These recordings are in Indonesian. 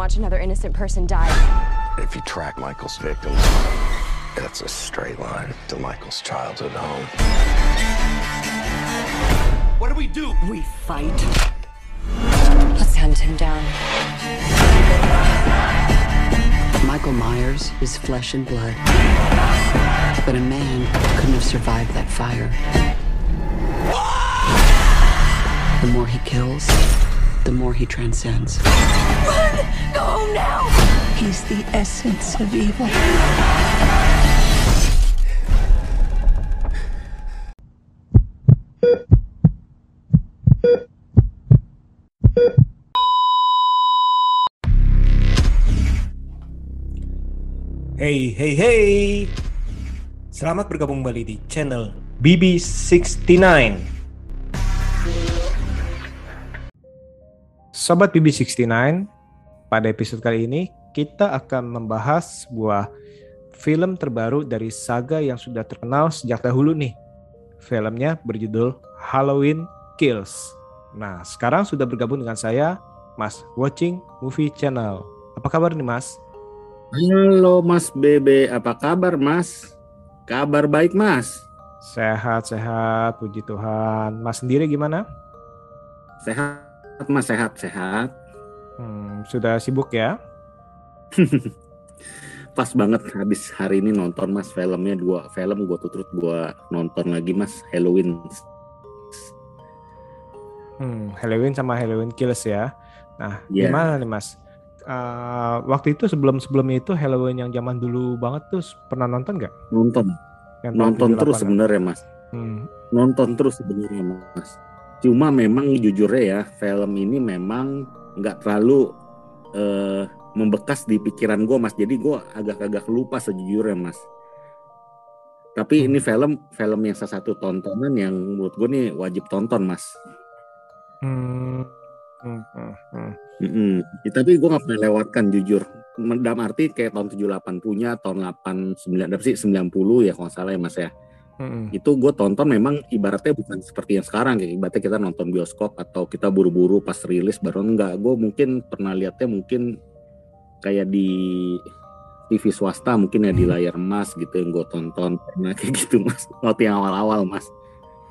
watch another innocent person die. If you track Michael's victims, that's a straight line to Michael's childhood home. What do we do? We fight. Let's hunt him down. Michael Myers is flesh and blood. But a man couldn't have survived that fire. The more he kills, the more he transcends. Go home now! He's the essence of evil. Hey, hey, hey. Selamat bergabung kembali di channel BB69. Sobat BB69, pada episode kali ini kita akan membahas sebuah film terbaru dari saga yang sudah terkenal sejak dahulu nih. Filmnya berjudul Halloween Kills. Nah, sekarang sudah bergabung dengan saya, Mas Watching Movie Channel. Apa kabar nih, Mas? Halo Mas Bebe, apa kabar Mas? Kabar baik Mas. Sehat, sehat, puji Tuhan. Mas sendiri gimana? Sehat Mas, sehat, sehat. Hmm, sudah sibuk ya? Pas banget habis hari ini nonton Mas filmnya dua film gue tutup gue nonton lagi Mas Halloween. Hmm, Halloween sama Halloween Kills ya. Nah, Iya. gimana nih Mas? Eh, waktu itu sebelum sebelumnya itu Halloween yang zaman dulu banget tuh pernah nonton nggak? Nonton, Yang nonton 78-an? terus sebenarnya Mas. Hmm, Nonton terus sebenarnya Mas. Cuma memang jujurnya ya film ini memang nggak terlalu eh, membekas di pikiran gue Mas. Jadi gue agak-agak lupa sejujurnya Mas. Tapi Hmm. ini film film yang salah satu tontonan yang menurut gue nih wajib tonton Mas. hmm, hmm, hmm, hmm. Ya, tapi gue gak pernah lewatkan jujur. Dalam arti kayak tahun 78 punya, tahun 89, apa sih 90 ya kalau nggak salah ya mas ya. Hmm, Itu gue tonton memang ibaratnya bukan seperti yang sekarang kayak ibaratnya kita nonton bioskop atau kita buru-buru pas rilis baru enggak. Gue mungkin pernah lihatnya mungkin kayak di TV swasta mungkin ya di layar emas gitu yang gue tonton pernah kayak gitu mas. Waktu yang awal-awal mas.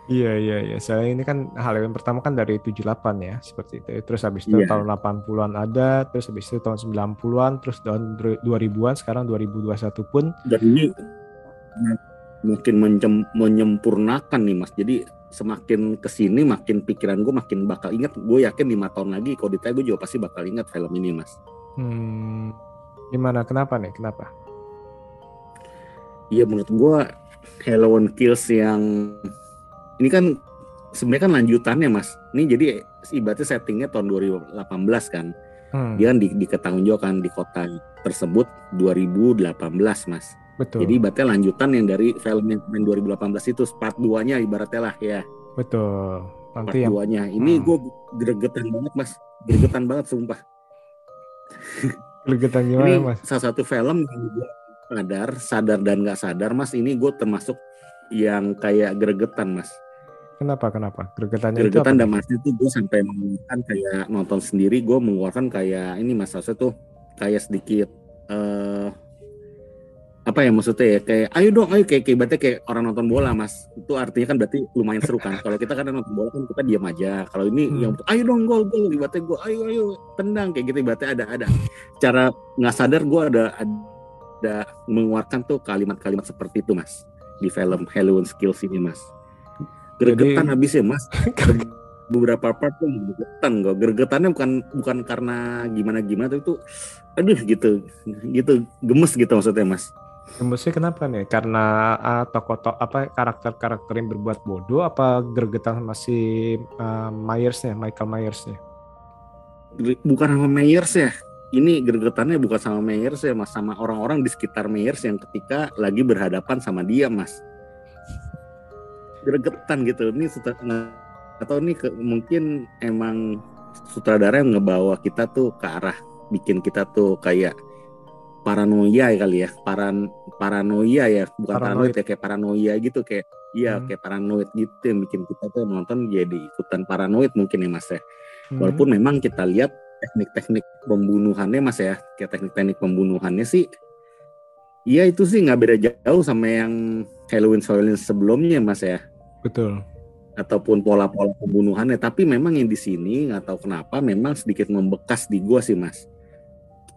Iya, iya, iya. Soalnya ini kan Halloween pertama kan dari 78 ya, seperti itu. Terus habis itu Iya. tahun 80-an ada, terus habis itu tahun 90-an, terus tahun 2000-an, sekarang 2021 pun dan ini mungkin mencem- menyempurnakan nih mas. Jadi semakin ke sini makin pikiran gue makin bakal ingat. Gue yakin lima tahun lagi kalau ditanya gue juga pasti bakal ingat film ini mas. Hmm, gimana? Kenapa nih? Kenapa? iya menurut gue Halloween Kills yang ini kan sebenarnya kan lanjutannya mas. Ini jadi ibaratnya settingnya tahun 2018 kan? Hmm, dia kan di, diketanggungjawabkan di kota tersebut 2018 mas betul. jadi ibaratnya lanjutan yang dari film yang main 2018 itu part 2 nya ibaratnya lah ya Betul. part Nanti yang 2 nya ini Hmm. gue gregetan banget mas gregetan banget sumpah gregetan gimana, ini Mas? salah satu film yang gue sadar sadar dan nggak sadar mas ini gue termasuk yang kayak gregetan mas Kenapa? Kenapa? Gregetannya itu gregetan dan nih? mas itu gue sampai mengeluarkan kayak nonton sendiri gue mengeluarkan kayak ini mas maksudnya tuh kayak sedikit eh apa ya maksudnya ya kayak ayo dong ayo kayak kayak berarti kayak orang nonton bola mas. Itu artinya kan berarti lumayan seru kan. Kalau kita kan nonton bola kan kita diam aja. Kalau ini Hmm. yang ayo dong gol gol ibaratnya gue ayo ayo tendang kayak gitu ibaratnya ada ada. Cara nggak sadar gue ada ada mengeluarkan tuh kalimat-kalimat seperti itu mas di film Halloween Skills ini mas. Gregetan Jadi- habis ya mas. Beberapa part tuh gregetan gue gregetannya bukan bukan karena gimana gimana tapi tuh aduh gitu. Gitu gemes gitu maksudnya mas Gemesnya kenapa nih? Karena ah, tokoh-tokoh apa karakter-karakter yang berbuat bodoh apa gregetan masih uh, Myers-nya, Michael Myers-nya? Bukan sama Meyers ya ini gregetannya bukan sama Meyers ya mas sama orang-orang di sekitar Meyers yang ketika lagi berhadapan sama dia mas gregetan gitu ini atau ini ke- mungkin emang sutradara yang ngebawa kita tuh ke arah bikin kita tuh kayak paranoia kali ya paran paranoia ya bukan Paranoid. paranoid ya kayak paranoia gitu kayak iya Hmm. kayak paranoid gitu yang bikin kita tuh nonton jadi ikutan paranoid mungkin ya mas ya Hmm. Walaupun memang kita lihat teknik-teknik pembunuhannya mas ya kayak teknik-teknik pembunuhannya sih Iya itu sih nggak beda jauh sama yang Halloween Halloween sebelumnya mas ya Betul. ataupun pola-pola pembunuhannya tapi memang yang di sini nggak tahu kenapa memang sedikit membekas di gua sih mas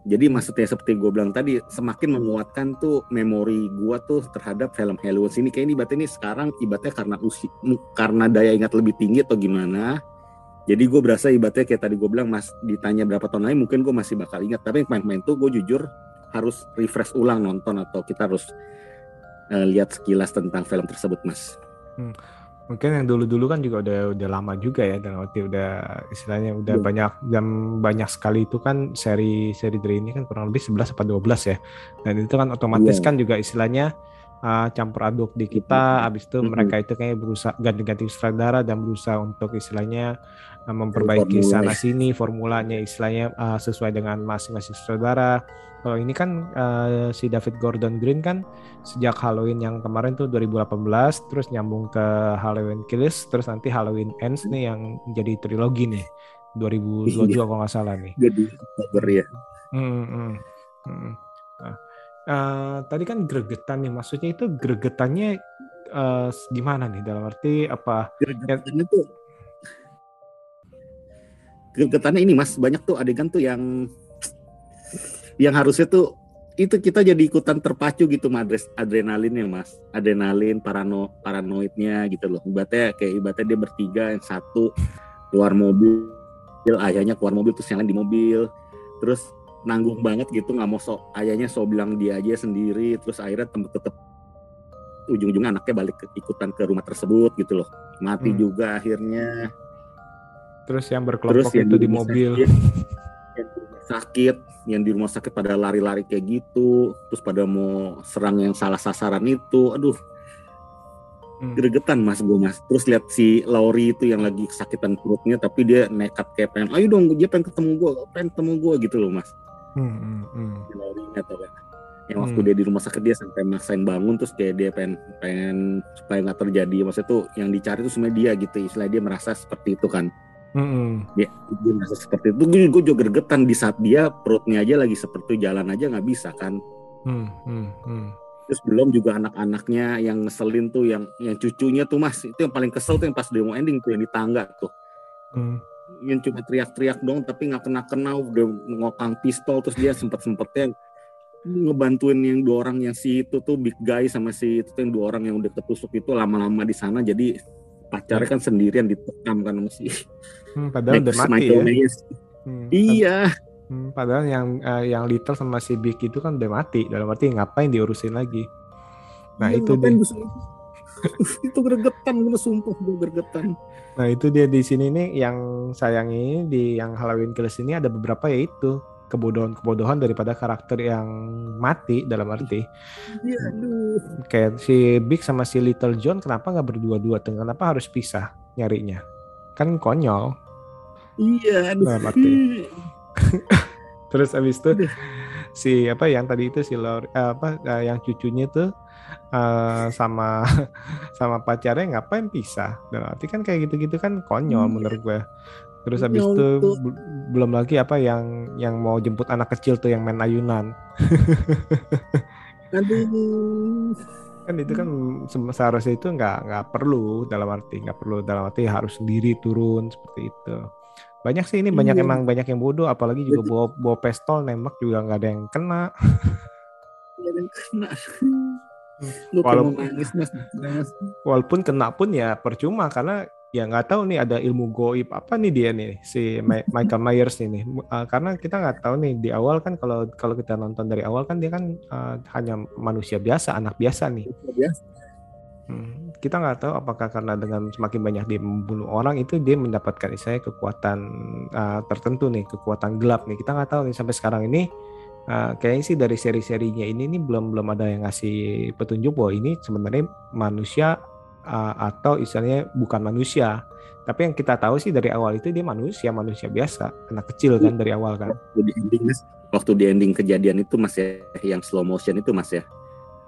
jadi maksudnya seperti gue bilang tadi semakin menguatkan tuh memori gua tuh terhadap film Halloween sini kayak ini ibaratnya ini sekarang ibaratnya karena usi karena daya ingat lebih tinggi atau gimana? Jadi gue berasa ibaratnya kayak tadi gue bilang mas ditanya berapa tahun lagi mungkin gue masih bakal ingat. Tapi main-main tuh gue jujur harus refresh ulang nonton atau kita harus eh, lihat sekilas tentang film tersebut mas Mungkin yang dulu-dulu kan juga udah udah lama juga ya dan waktu udah istilahnya udah Iya. banyak dan banyak sekali itu kan seri seri dari ini kan kurang lebih 11 atau 12 ya. Dan itu kan otomatis Iya. kan juga istilahnya uh, campur aduk di kita habis itu Mhm. mereka itu kayak berusaha ganti-ganti sutradara dan berusaha untuk istilahnya uh, memperbaiki Formula. sana sini formulanya istilahnya uh, sesuai dengan masing-masing sutradara. Kalau ini kan uh, si David Gordon Green kan sejak Halloween yang kemarin tuh 2018 terus nyambung ke Halloween Kills terus nanti Halloween Ends nih yang jadi trilogi nih 2022 Iya. kalau nggak salah nih. jadi Oktober ya Hmm, hmm, hmm. Nah, eh, tadi kan gregetan nih maksudnya itu gregetannya eh, gimana nih dalam arti apa? Gregetannya tuh Gregetannya ini mas banyak tuh adegan tuh yang yang harusnya tuh itu kita jadi ikutan terpacu gitu madres adrenalinnya mas. Adrenalin parano paranoidnya gitu loh. Ibaratnya kayak ibaratnya dia bertiga yang satu keluar mobil ayahnya keluar mobil terus yang lain di mobil. Terus nanggung banget gitu nggak mau so ayahnya so bilang dia aja sendiri. Terus akhirnya tem- tetep ujung-ujungnya anaknya balik ke, ikutan ke rumah tersebut gitu loh. Mati Hmm. juga akhirnya. Terus yang terus berkelompok yang itu di rumah mobil. sakit, yang di rumah sakit yang di rumah sakit pada lari-lari kayak gitu terus pada mau serang yang salah sasaran itu aduh Hmm. gregetan mas gue mas terus lihat si Lauri itu yang lagi kesakitan perutnya tapi dia nekat kayak pengen ayo dong dia pengen ketemu gue pengen ketemu gue gitu loh mas Hmm, hmm, hmm. si Laurinya tuh kan yang waktu Hmm. dia di rumah sakit dia sampai maksain bangun terus kayak dia pengen pengen supaya nggak terjadi maksudnya tuh yang dicari tuh sebenarnya dia gitu istilah dia merasa seperti itu kan Hmm, hmm. dia, dia merasa seperti itu gue, gue juga gregetan di saat dia perutnya aja lagi seperti itu, jalan aja nggak bisa kan Hmm, hmm, hmm. terus belum juga anak-anaknya yang ngeselin tuh yang yang cucunya tuh mas itu yang paling kesel tuh yang pas mau ending tuh yang di tangga tuh Hmm. yang cuma teriak-teriak dong tapi nggak kena kena udah ngokang pistol terus dia sempet sempetnya ngebantuin yang dua orang yang si itu tuh big guy sama si itu tuh yang dua orang yang udah ketusuk itu lama-lama di sana jadi pacarnya kan sendirian ditekam kan sama si Hmm, padahal udah mati Michael ya. Myers. Hmm, iya Hmm, padahal yang eh, yang Little sama si Big itu kan udah mati. Dalam arti ngapain diurusin lagi? Nah Iya, itu bisa itu? gregetan gue sumpah gue gregetan Nah itu dia di sini nih yang sayang ini di yang Halloween Kills ini ada beberapa yaitu kebodohan-kebodohan daripada karakter yang mati dalam arti iya aduh kayak si Big sama si Little John kenapa nggak berdua-dua tuh? Kenapa harus pisah nyarinya? Kan konyol. Iya aduh Dalam arti. Terus abis itu si apa yang tadi itu si Laur eh, apa eh, yang cucunya tuh eh, sama sama pacarnya ngapain pisah? Dan arti kan kayak gitu-gitu kan konyol Iya. menurut gue. Terus habis itu bel- belum lagi apa yang yang mau jemput anak kecil tuh yang main ayunan. aduh Kan itu kan se- seharusnya itu nggak nggak perlu dalam arti nggak perlu dalam arti harus sendiri turun seperti itu. Banyak sih ini banyak Iya. emang banyak yang bodoh apalagi juga bawa bawa pistol nembak juga nggak ada yang kena. Nggak ada yang kena. Gue kayak Walaupun- nangis mas. Walaupun kena pun ya percuma karena ya nggak tahu nih ada ilmu goib apa nih dia nih si Michael Myers ini. Uh, karena kita nggak tahu nih di awal kan kalau kalau kita nonton dari awal kan dia kan uh, hanya manusia biasa anak biasa nih. Biasa. Hmm, kita nggak tahu apakah karena dengan semakin banyak dia membunuh orang itu dia mendapatkan istilahnya kekuatan uh, tertentu nih kekuatan gelap nih. Kita nggak tahu nih sampai sekarang ini uh, kayaknya sih dari seri-serinya ini nih belum belum ada yang ngasih petunjuk bahwa ini sebenarnya manusia uh, atau istilahnya bukan manusia. Tapi yang kita tahu sih dari awal itu dia manusia manusia biasa anak kecil kan dari awal kan. Waktu di ending waktu di ending kejadian itu mas ya yang slow motion itu mas ya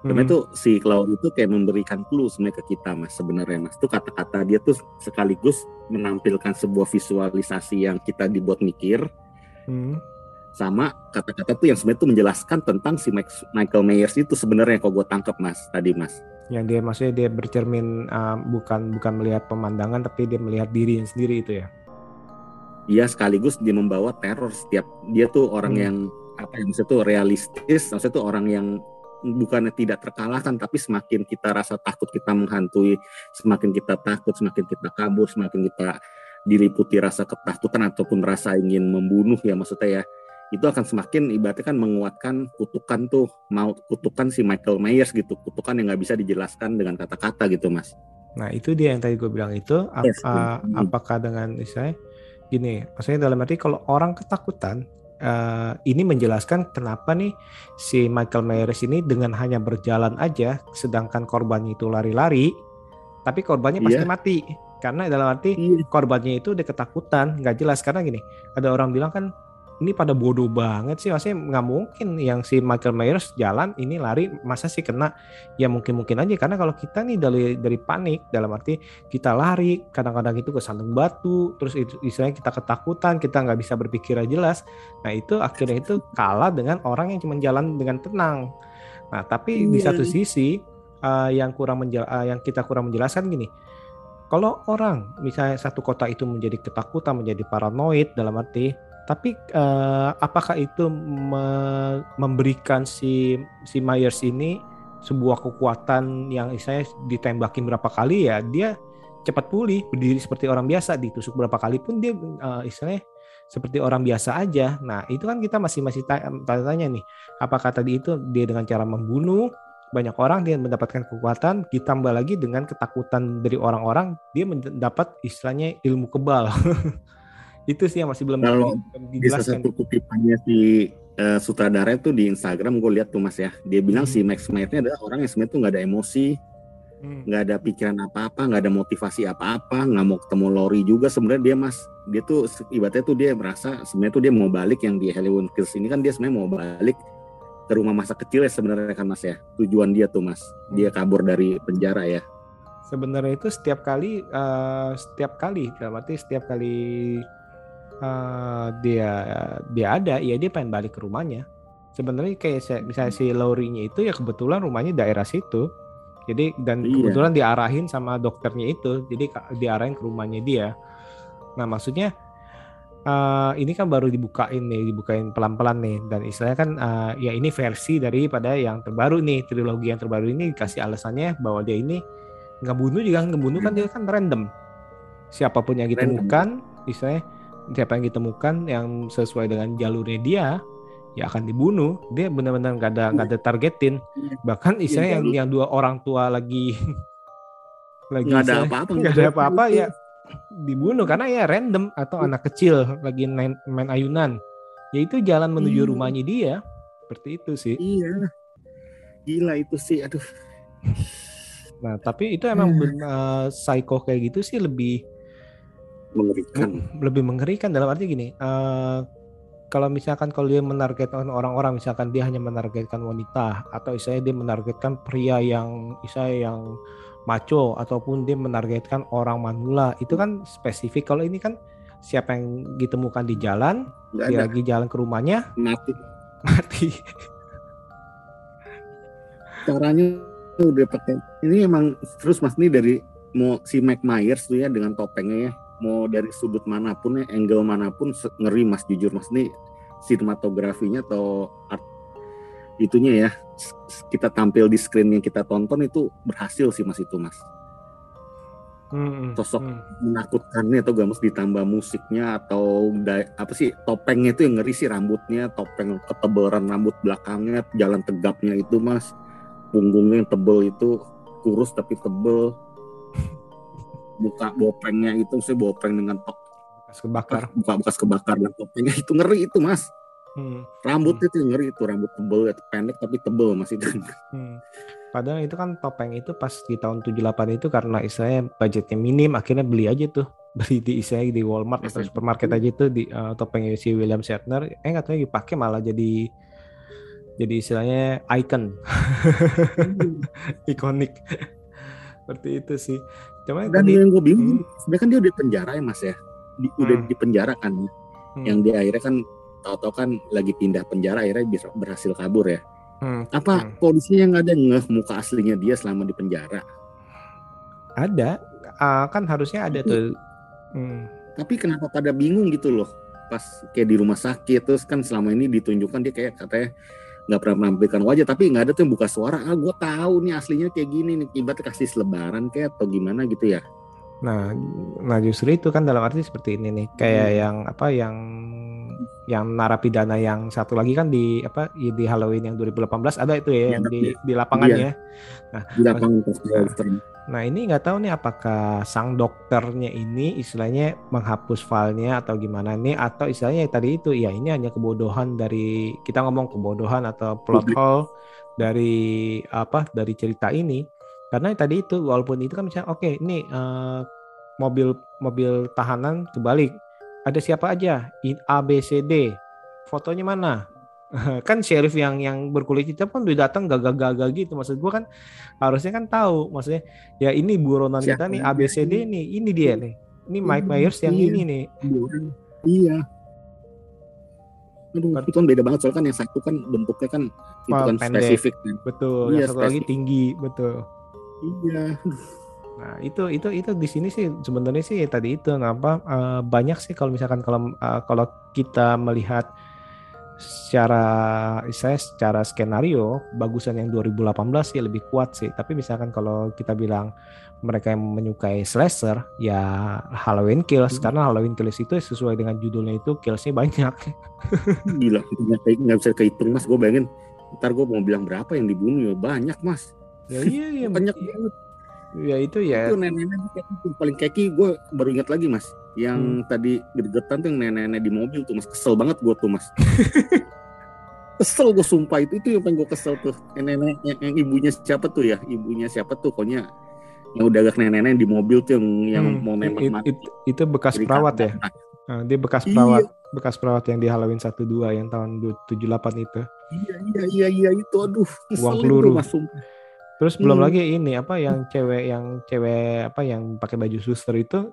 Hmm. Sebenarnya tuh si Cloud itu kayak memberikan clue sebenarnya ke kita mas sebenarnya mas tuh kata-kata dia tuh sekaligus menampilkan sebuah visualisasi yang kita dibuat mikir Hmm. sama kata-kata tuh yang sebenarnya tuh menjelaskan tentang si Max- Michael Myers itu sebenarnya kalau gue tangkap mas tadi mas Yang dia maksudnya dia bercermin uh, bukan bukan melihat pemandangan tapi dia melihat dirinya sendiri itu ya. dia sekaligus dia membawa teror setiap dia tuh orang Hmm. yang apa yang maksudnya tuh realistis maksudnya tuh orang yang bukannya tidak terkalahkan tapi semakin kita rasa takut kita menghantui semakin kita takut semakin kita kabur semakin kita diliputi rasa ketakutan ataupun rasa ingin membunuh ya maksudnya ya itu akan semakin ibaratnya kan menguatkan kutukan tuh mau kutukan si Michael Myers gitu kutukan yang nggak bisa dijelaskan dengan kata-kata gitu mas Nah itu dia yang tadi gue bilang itu ap- Yes, uh, hmm. apakah dengan misalnya gini, maksudnya dalam arti kalau orang ketakutan uh, ini menjelaskan kenapa nih si Michael Myers ini dengan hanya berjalan aja, sedangkan korbannya itu lari-lari, tapi korbannya pasti Iya. mati. Karena dalam arti iya. korbannya itu udah ketakutan, nggak jelas. Karena gini, ada orang bilang kan ini pada bodoh banget sih, maksudnya nggak mungkin yang si Michael Myers jalan ini lari masa sih kena? Ya mungkin mungkin aja karena kalau kita nih dari dari panik dalam arti kita lari kadang-kadang itu kesandung batu terus itu istilahnya kita ketakutan kita nggak bisa berpikir jelas. Nah itu akhirnya itu kalah dengan orang yang cuma jalan dengan tenang. Nah tapi di Iya. satu sisi eh, yang kurang menjel- eh, yang kita kurang menjelaskan gini kalau orang misalnya satu kota itu menjadi ketakutan menjadi paranoid dalam arti tapi eh, apakah itu me- memberikan si si Myers ini sebuah kekuatan yang saya ditembakin berapa kali ya dia cepat pulih berdiri seperti orang biasa ditusuk berapa kali pun dia eh, istilahnya seperti orang biasa aja. Nah itu kan kita masih masih ta- tanya-tanya nih apakah tadi itu dia dengan cara membunuh banyak orang dia mendapatkan kekuatan ditambah lagi dengan ketakutan dari orang-orang dia mendapat istilahnya ilmu kebal. itu sih yang masih belum Kalau dijelaskan. satu kutipannya si eh, sutradara itu di Instagram gue lihat tuh mas ya dia bilang Hmm. si Max Myers-nya adalah orang yang sebenarnya tuh nggak ada emosi Hmm. nggak ada pikiran apa-apa nggak ada motivasi apa-apa nggak mau ketemu Lori juga sebenarnya dia mas dia tuh ibaratnya tuh dia merasa sebenarnya tuh dia mau balik yang di Hollywood Kills ini kan dia sebenarnya mau balik ke rumah masa kecil ya sebenarnya kan mas ya tujuan dia tuh mas dia kabur dari penjara ya sebenarnya itu setiap kali eh, setiap kali dalam arti setiap kali eh, dia dia ada ya dia pengen balik ke rumahnya. Sebenarnya kayak saya- misalnya si Laurinya itu ya kebetulan rumahnya daerah situ. Jadi dan Iya. kebetulan diarahin sama dokternya itu. Jadi diarahin ke rumahnya dia. Nah maksudnya eh, ini kan baru dibukain nih dibukain pelan-pelan nih. Dan istilahnya kan eh, ya ini versi daripada yang terbaru nih trilogi yang terbaru ini. Dikasih alasannya bahwa dia ini ngebunuh juga ngebunuh kan dia kan random. Siapa pun yang ditemukan istilahnya siapa yang ditemukan yang sesuai dengan jalurnya dia ya akan dibunuh dia benar-benar nggak ada nggak ada targetin Iya. bahkan istilahnya yang yang dua orang tua lagi lagi nggak ada apa-apa nggak ada apa-apa ya dibunuh karena ya random atau Iya. anak kecil lagi main, main ayunan ya itu jalan menuju Iya. rumahnya dia seperti itu sih iya gila itu sih aduh nah tapi itu emang Hmm. eh, psycho kayak gitu sih lebih mengerikan. Lebih mengerikan dalam arti gini eh, kalau misalkan kalau dia menargetkan orang-orang misalkan dia hanya menargetkan wanita atau misalnya dia menargetkan pria yang misalnya yang maco ataupun dia menargetkan orang manula itu kan spesifik. Kalau ini kan siapa yang ditemukan di jalan nggak dia ada. lagi jalan ke rumahnya mati. mati. Caranya udah pakai ini emang terus mas ini dari mau si Mike Myers tuh ya dengan topengnya ya mau dari sudut mana pun ya angle mana pun ngeri mas jujur mas ini sinematografinya atau art itunya ya kita tampil di screen yang kita tonton itu berhasil sih mas itu mas Hmm, Sosok. hmm. menakutkannya atau gak mesti ditambah musiknya atau apa sih topengnya itu yang ngeri sih rambutnya topeng ketebalan rambut belakangnya jalan tegapnya itu mas punggungnya yang tebel itu kurus tapi tebel buka bopengnya itu saya bopeng dengan top bekas kebakar. Buka bekas kebakar dan topengnya itu ngeri itu mas. Hmm, rambut itu yang ngeri itu rambut tebel itu pendek tapi tebel mas itu. Hmm. padahal itu kan topeng itu pas di tahun 78 itu karena istilahnya budgetnya minim akhirnya beli aja tuh. Beli di istilahnya di Walmart atau supermarket aja tuh di eh, topengnya si William Shatner. Eh nggak tahu dipakai malah jadi jadi istilahnya icon. Ikonik seperti itu sih cuma dan tadi yang gue bingung Hmm. sebenarnya kan dia udah penjara ya mas ya Di- udah Hmm. di penjara kan Hmm. yang di akhirnya kan tahu-tahu kan lagi pindah penjara akhirnya bisa berhasil kabur ya. Hmm, Apa hmm. polisinya nggak ada ngeh muka aslinya dia selama di penjara? Ada, Ah, kan harusnya ada tuh. Hmm. Tapi kenapa pada bingung gitu loh? Pas kayak di rumah sakit terus kan selama ini ditunjukkan dia kayak katanya nggak pernah menampilkan wajah tapi nggak ada tuh yang buka suara ah gue tahu nih aslinya kayak gini nih ibarat kasih selebaran kayak atau gimana gitu ya Nah, nah justru itu kan dalam arti seperti ini nih, kayak Hmm. yang apa yang yang narapidana yang satu lagi kan di apa di Halloween yang 2018 ada itu ya yang di di di lapangan pas Nah. western. Nah ini nggak tahu nih apakah sang dokternya ini istilahnya menghapus filenya atau gimana nih atau istilahnya tadi itu ya ini hanya kebodohan dari kita ngomong kebodohan atau plot Publik. hole dari apa dari cerita ini. Karena tadi itu walaupun itu kan misalnya oke ini eh, mobil mobil tahanan kebalik. Ada siapa aja? A B C D. Fotonya mana kan sheriff yang yang berkulit hitam kan udah datang gagah-gagah gitu. Maksud gua kan harusnya kan tahu. Maksudnya ya ini buronan kita nih ABCD nih ini dia nih. Ini Mike Hmm, Myers yang iya. ini nih. Iya. Aduh itu kan beda banget. Soalnya kan yang satu kan bentuknya kan itu kan pendek. spesifik kan. Betul Iya, yang satu lagi spesifik. tinggi betul. Iya. Nah itu itu itu di sini sih sebenarnya sih tadi itu ngapa eh, banyak sih kalau misalkan kalau eh, kalau kita melihat secara saya secara skenario bagusan yang 2018 sih lebih kuat sih. Tapi misalkan kalau kita bilang mereka yang menyukai slasher ya Halloween Kills. Hmm. karena Halloween Kills itu sesuai dengan judulnya itu killsnya banyak. Gila nggak bisa kehitung mas. Gue bayangin ntar gue mau bilang berapa yang dibunuh ya? Banyak mas. Ya iya iya banyak banget ya itu ya. Itu nenek-nenek gitu. paling keki gue baru ingat lagi mas. Yang Hmm. tadi gregetan tuh yang nenek-nenek di mobil tuh mas. Kesel banget gue tuh mas. Kesel gue sumpah. Itu itu yang paling gue kesel tuh. Yang nenek yang, yang ibunya siapa tuh ya? Ibunya siapa tuh? Pokoknya yang udah agak nenek-nenek di mobil tuh yang yang Hmm, mau nembak it- mati. it- itu bekas Jadi perawat ya? Kata- Nah, dia bekas Iya. perawat bekas perawat yang di Halloween 12 yang tahun 78 itu. Iya iya iya iya. Itu aduh Uang kesel peluru. mas sumpah Terus belum Hmm. lagi ini apa yang cewek yang cewek apa yang pakai baju suster itu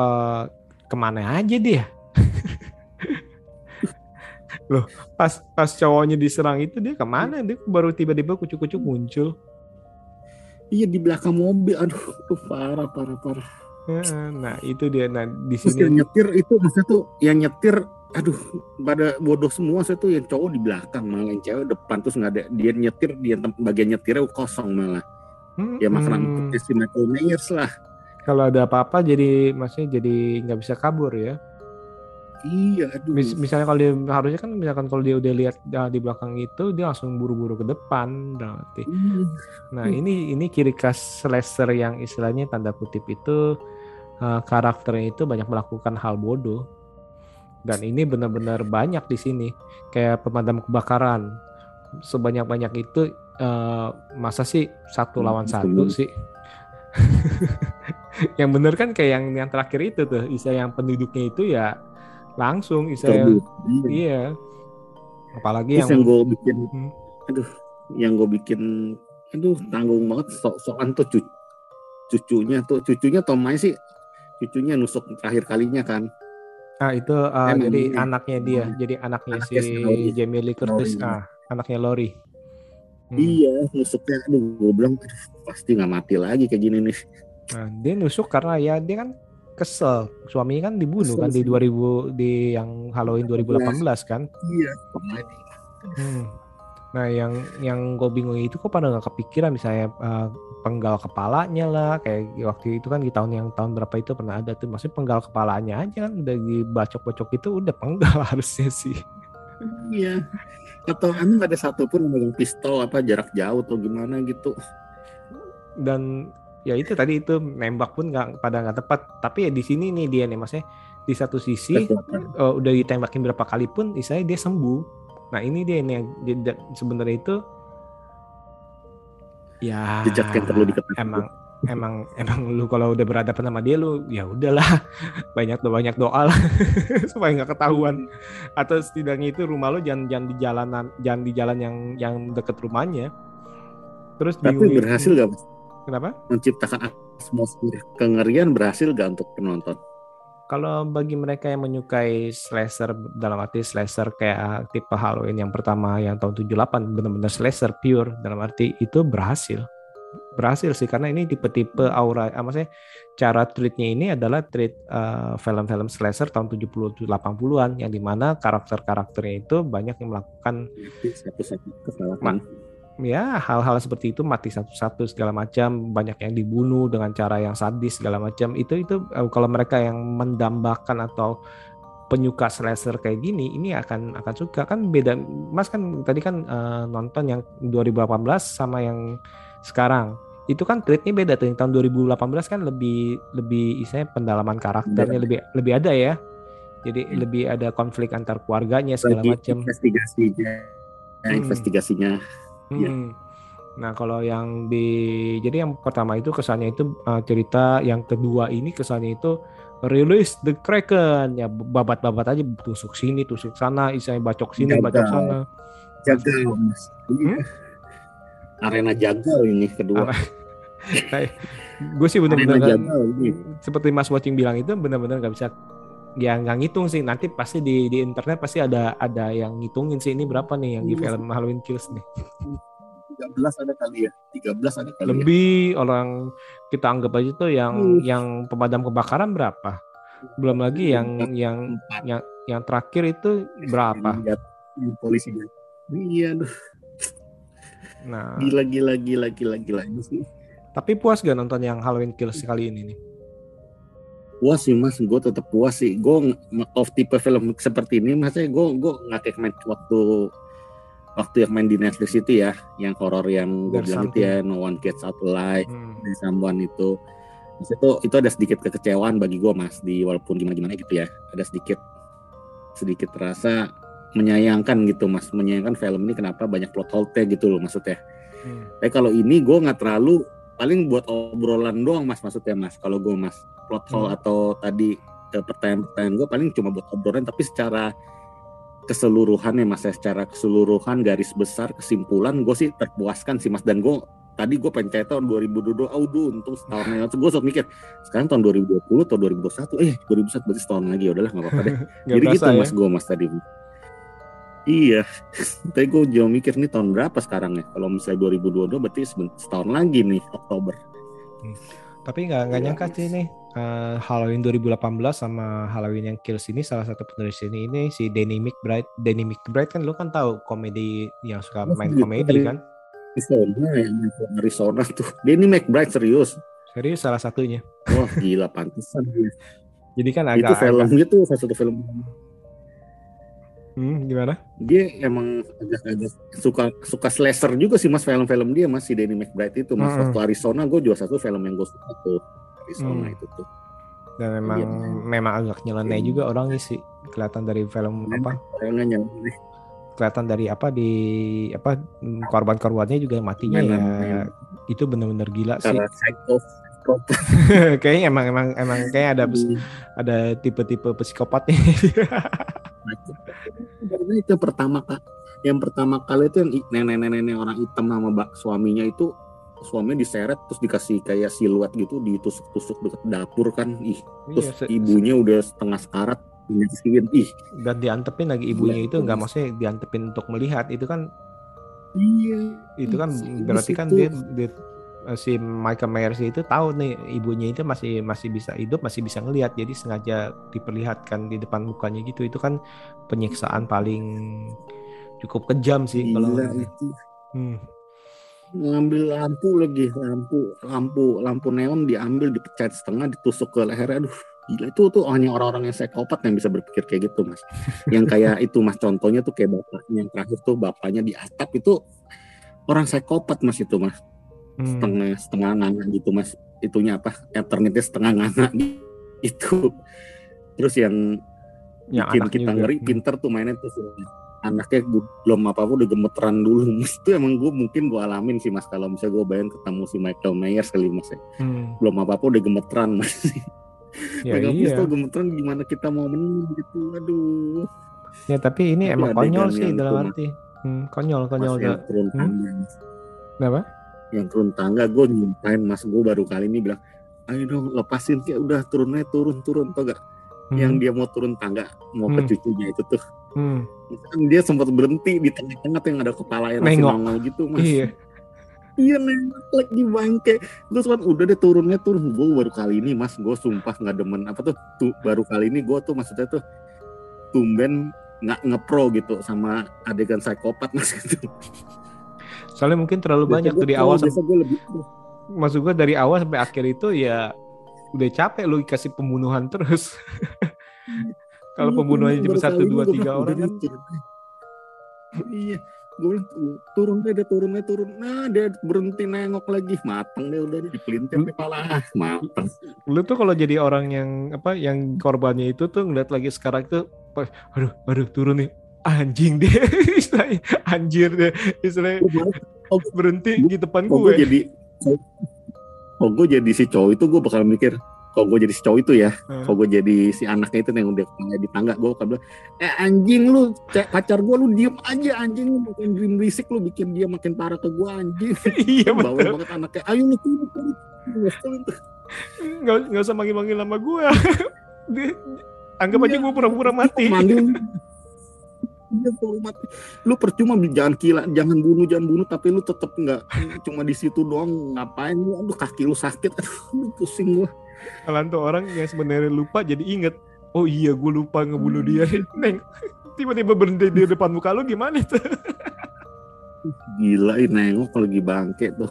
eh ke mana aja dia? Loh, pas pas cowoknya diserang itu dia ke mana? Dia baru tiba-tiba kucuk-kucuk muncul. iya di belakang mobil aduh tuh parah parah parah Nah itu dia. Nah di terus yang sini nyetir itu maksudnya tuh yang nyetir aduh pada bodoh semua saya tuh yang cowok di belakang malah yang cewek depan terus nggak ada dia nyetir dia bagian nyetirnya kosong malah ya makanan hmm, si Michael Myers lah kalau ada apa-apa jadi maksudnya jadi nggak bisa kabur ya. iya aduh Mis- misalnya kalau dia harusnya kan misalkan kalau dia udah lihat uh, di belakang itu dia langsung buru-buru ke depan berarti. Hmm, Nah, Hmm. ini ini ciri khas slasher yang istilahnya tanda kutip itu uh, karakternya itu banyak melakukan hal bodoh. Dan ini benar-benar banyak di sini. Kayak pemadam kebakaran. Sebanyak-banyak itu uh, masa sih satu Hmm, lawan satu betul. sih. yang bener kan kayak yang yang terakhir itu tuh, isa yang penduduknya itu ya langsung isa terbu. Iya. Apalagi terus yang yang gue bikin Hmm. aduh yang gue bikin aduh tanggung banget sok-sokan tuh cu- cucunya tuh cucunya Tomai sih cucunya nusuk terakhir kalinya kan Ah itu uh, Emang jadi iya. anaknya dia, jadi anaknya, Anaknya si Lori. Jamie Lee Curtis, Lori. ah anaknya Lori. Hmm. iya nusuknya aduh gue bilang aduh, pasti nggak mati lagi kayak gini nih Nah, dia nusuk karena ya dia kan kesel, suaminya kan dibunuh Kesel kan di sih. 2000 di yang Halloween 2018 kan. iya Hmm. Nah yang yang gue bingung itu kok pada nggak kepikiran misalnya uh, penggal kepalanya lah kayak waktu itu kan di tahun yang tahun berapa itu pernah ada tuh maksudnya penggal kepalanya aja kan udah dibacok-bacok itu udah penggal harusnya sih. Iya. Atau emang ada satupun yang megang pistol apa jarak jauh atau gimana gitu. dan ya itu tadi itu nembak pun nggak pada nggak tepat tapi ya di sini nih dia nih maksudnya di satu sisi eh, udah ditembakin berapa kali pun istilahnya dia sembuh nah ini dia dia- sebenarnya itu ya Jejak yang perlu diketahui. emang emang emang lu kalau udah berhadapan sama dia lu ya udahlah. Banyak doa banyak doa lah. Supaya nggak ketahuan. Atau setidaknya itu rumah lu jangan jangan di jalanan jangan di jalan yang yang deket rumahnya. Terus Tapi bingung berhasil gak kenapa? Menciptakan atmosfer kengerian berhasil gak untuk penonton? Kalau bagi mereka yang menyukai slasher dalam arti slasher kayak tipe Halloween yang pertama yang tahun 78 benar-benar slasher pure. Dalam arti itu berhasil. Berhasil sih karena ini tipe-tipe aura ah, maksudnya cara treatnya ini adalah treat uh, film-film slasher tahun 70 80-an yang di mana karakter-karakternya itu banyak yang melakukan kesalahan ya hal-hal seperti itu mati satu-satu segala macam banyak yang dibunuh dengan cara yang sadis segala macam. Itu itu uh, kalau mereka yang mendambakan atau penyuka slasher kayak gini ini akan akan suka. Kan beda Mas kan tadi kan uh, nonton yang 2018 sama yang sekarang. Itu kan treatnya beda tuh yang tahun 2018 kan lebih lebih istilahnya pendalaman karakternya lebih lebih ada ya. Jadi hmm. lebih ada konflik antar keluarganya segala macam. investigasinya hmm. investigasinya hmm. ya. nah kalau yang di jadi yang pertama itu kesannya itu uh, cerita yang kedua ini kesannya itu release the kraken ya babat-babat aja tusuk sini tusuk sana istilahnya bacok sini jaga. bacok sana jaga mas hmm? arena jagal ini kedua. gue sih benar-benar seperti Mas Watching bilang itu benar-benar nggak bisa ya nggak ngitung sih nanti pasti di di internet pasti ada ada yang ngitungin sih ini berapa nih yang di iya. film Halloween Kills nih 13 ada kali ya 13 ada kali ya. lebih ya. orang kita anggap aja tuh yang uh. yang pemadam kebakaran berapa belum lagi yang yang yang yang terakhir itu berapa polisi iya aduh Nah, gila gila gila gila gila ini sih. Tapi puas gak nonton yang Halloween Kills kali ini nih? Puas sih mas, gue tetap puas sih. Gue of tipe film seperti ini, maksudnya gue gue nggak kayak main waktu waktu yang main di Netflix itu ya, yang horor yang gue bilang itu ya, No One Gets Out Alive, hmm. Someone itu. Mas itu itu ada sedikit kekecewaan bagi gue mas di walaupun gimana gimana gitu ya, ada sedikit sedikit terasa menyayangkan gitu mas menyayangkan film ini kenapa banyak plot hole gitu loh maksudnya hmm. tapi kalau ini gue nggak terlalu paling buat obrolan doang mas maksudnya mas. Kalau gue mas plot hole hmm. atau tadi ke pertanyaan-pertanyaan gue paling cuma buat obrolan tapi secara keseluruhan ya mas ya. Secara keseluruhan garis besar kesimpulan gue sih terpuaskan sih mas. Dan gue tadi gue pengen tahun 2022 audu untuk setahun yang lalu gue sok mikir sekarang tahun 2020 atau 2021 eh 2021 berarti setahun lagi. Ya udahlah nggak apa-apa deh. Jadi gitu ya? mas gue mas tadi Iya, tapi gue jauh mikir nih tahun berapa sekarang ya? Kalau misalnya 2022 berarti setahun lagi nih Oktober. Hmm. Tapi nggak nggak ya, nyangka sih nih uh, Halloween 2018 sama Halloween yang Kills ini salah satu penulis ini ini si Danny McBride. Danny McBride kan lu kan tahu komedi yang suka main oh, komedi kan? Arizona ya, Arizona tuh. Danny McBride serius. Serius salah satunya. Wah gila pantesan. Jadi kan agak itu filmnya tuh salah satu film Hmm, gimana? Dia emang agak-agak suka suka slasher juga sih mas film-film dia mas si Danny McBride itu mas hmm. waktu Arizona gue juga satu film yang gue suka tuh Arizona hmm. itu tuh. Dan memang dia, memang agak nyeleneh juga orangnya sih kelihatan dari film apa? Orangnya nyeleneh. Kelihatan dari apa di apa korban-korbannya juga matinya ya. ya. Itu benar-benar gila Cara sih. kayaknya emang emang emang kayak ada ada tipe-tipe psikopatnya. Karena itu pertama kak, yang pertama kali itu yang nenek-nenek orang hitam sama bak suaminya itu suaminya diseret terus dikasih kayak siluet gitu ditusuk-tusuk dekat dapur kan. Ih iya, terus ibunya udah setengah sekarat nyisihin ih. Dan diantepin lagi ibunya ya, itu nggak maksudnya diantepin untuk melihat itu kan iya. Itu kan berarti kan dia, dia si Michael Myers itu tahu nih ibunya itu masih masih bisa hidup masih bisa ngelihat jadi sengaja diperlihatkan di depan mukanya gitu. Itu kan penyiksaan paling cukup kejam sih Gila kalau itu. Hmm. ngambil lampu lagi lampu lampu lampu neon diambil dipecat setengah ditusuk ke leher aduh gila itu tuh hanya orang-orang yang psikopat yang bisa berpikir kayak gitu mas. Yang kayak itu mas contohnya tuh kayak bapaknya yang terakhir tuh bapaknya di atap itu orang psikopat mas itu mas hmm. setengah setengah nganga gitu mas itunya apa eternitnya setengah nganga itu terus yang ya, bikin kita juga. ngeri hmm. pinter tuh mainnya tuh anaknya belum apa apa udah gemeteran dulu mas itu emang gue mungkin gue alamin sih mas kalau misalnya gue bayang ketemu si Michael Myers kali mas ya. hmm. belum apa apa udah gemeteran mas ya, Michael iya. tuh gemeteran gimana kita mau menang gitu aduh ya tapi ini tapi emang konyol sih dalam arti hmm, konyol konyol mas turun hmm? Kenapa? Yang turun tangga gue nyumpain mas gue baru kali ini bilang ayo dong lepasin kayak udah turunnya turun turun tuh gak Hmm. yang dia mau turun tangga mau ke Hmm. cucunya itu tuh Hmm. Kan dia sempat berhenti di tengah-tengah tuh yang ada kepala yang masih nongol gitu mas Iya. iya nengok lagi bangke gue sempat udah deh turunnya turun gue baru kali ini mas gue sumpah nggak demen apa tuh, tuh baru kali ini gue tuh maksudnya tuh tumben nggak ngepro gitu sama adegan psikopat mas gitu Soalnya mungkin terlalu banyak tuh di awal. biasa sam- gue lebih Maksud gue dari awal sampai akhir itu ya udah capek lu kasih pembunuhan terus. Kalau Iya, pembunuhannya cuma satu, dua, tiga orang kan. deh. iya gue bilang "Tuh, turun deh dia turun deh turun nah dia berhenti nengok lagi mateng deh udah dipelintir Hmm. kepala ah mateng Lu tuh kalau jadi orang yang apa yang korbannya itu tuh ngeliat lagi sekarang tuh, "Wah, aduh, aduh turun nih. Anjing deh, istilahnya anjir deh, istilahnya berhenti di depan kok gue gue. jadi kok gue jadi si cowok itu gue bakal mikir kok gue jadi si cowok itu ya Hmm. kok gue jadi si anaknya itu yang udah di tangga gue bakal bilang eh anjing lu cek pacar gue lu diem aja anjing lu makin dream berisik lu bikin dia makin parah ke gue anjing iya bawa betul. banget anaknya ayo lu. Nggak, nggak usah manggil-manggil nama gue. Dia- Anggap aja gue pura-pura mati. manggil kalau mati. Lu percuma jangan gila, jangan bunuh, jangan bunuh, tapi lu tetep nggak cuma di situ doang ngapain lu? Aduh kaki lu sakit, aduh lu pusing gua. Kalian tuh orang yang sebenarnya lupa jadi inget. Oh iya gue lupa ngebunuh dia. Neng, tiba-tiba berhenti di depan muka lu gimana tuh? Gila ini nengok lagi bangke tuh.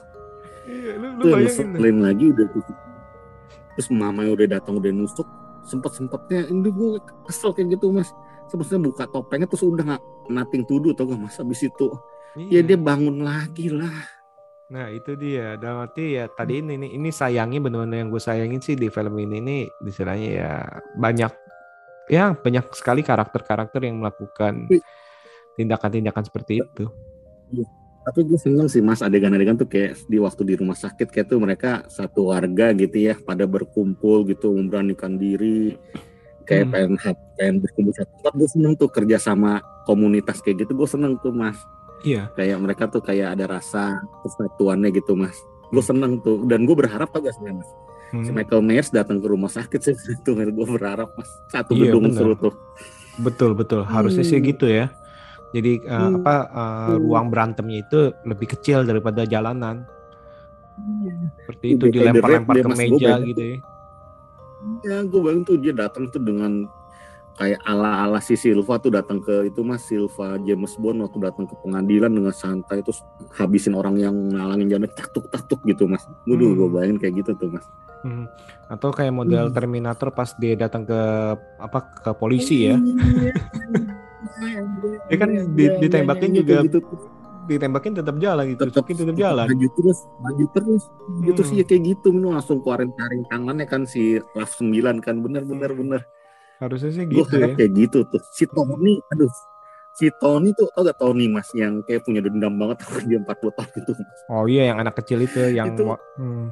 Iya, lu, lu Tuh yang lagi udah. Terus mamanya udah datang udah nusuk, sempet-sempetnya ini gue kesel kayak gitu mas. Sempetnya buka topengnya terus udah nggak nating tuduh tau gak mas habis itu. Ya Iya. dia bangun lagi lah. Nah itu dia. Dalam arti ya tadi ini ini, ini sayangnya benar-benar yang gue sayangin sih di film ini nih istilahnya ya banyak ya banyak sekali karakter-karakter yang melakukan Iya. tindakan-tindakan seperti itu. Tapi gue seneng sih mas adegan-adegan tuh kayak di waktu di rumah sakit kayak tuh mereka satu warga gitu ya pada berkumpul gitu memberanikan diri kayak Hmm. pengen pengen berkumpul satu tempat gue seneng tuh kerja sama komunitas kayak gitu gue seneng tuh mas Iya. kayak mereka tuh kayak ada rasa kesatuannya gitu mas gue seneng tuh dan gue berharap tau gak sebenarnya mas si Hmm, Michael Myers datang ke rumah sakit sih itu gue berharap mas satu Iya, gedung seru tuh betul betul. Harusnya sih Hmm. gitu ya. Jadi uh, Hmm. apa uh, ruang berantemnya itu lebih kecil daripada jalanan. Seperti itu Iya, kayak The dilempar-lempar ke meja gitu ya. Ya gue bayangin tuh dia datang tuh dengan kayak ala-ala si Silva tuh datang ke itu mas Silva James Bond waktu datang ke pengadilan dengan santai terus habisin orang yang ngalangin jalan taktuk taktuk gitu mas. Waduh Hmm. gue bayangin kayak gitu tuh mas. Hmm. Atau kayak model Hmm. Terminator pas dia datang ke apa ke polisi ya. Ya kan di- ditembakin Iya, juga kayak gitu tuh. Ditembakin tetap jalan gitu, tetap tetap jalan. maju terus maju terus gitu Hmm. sih ya kayak gitu lu langsung keluarin taring tangannya kan si Raf 9 kan bener bener Hmm. bener Harusnya sih gitu harap ya. kayak gitu tuh si Tony aduh si Tony tuh tau gak Tony mas yang kayak punya dendam banget sama dia 40 tahun itu Oh iya yang anak kecil itu yang Itu- hmm.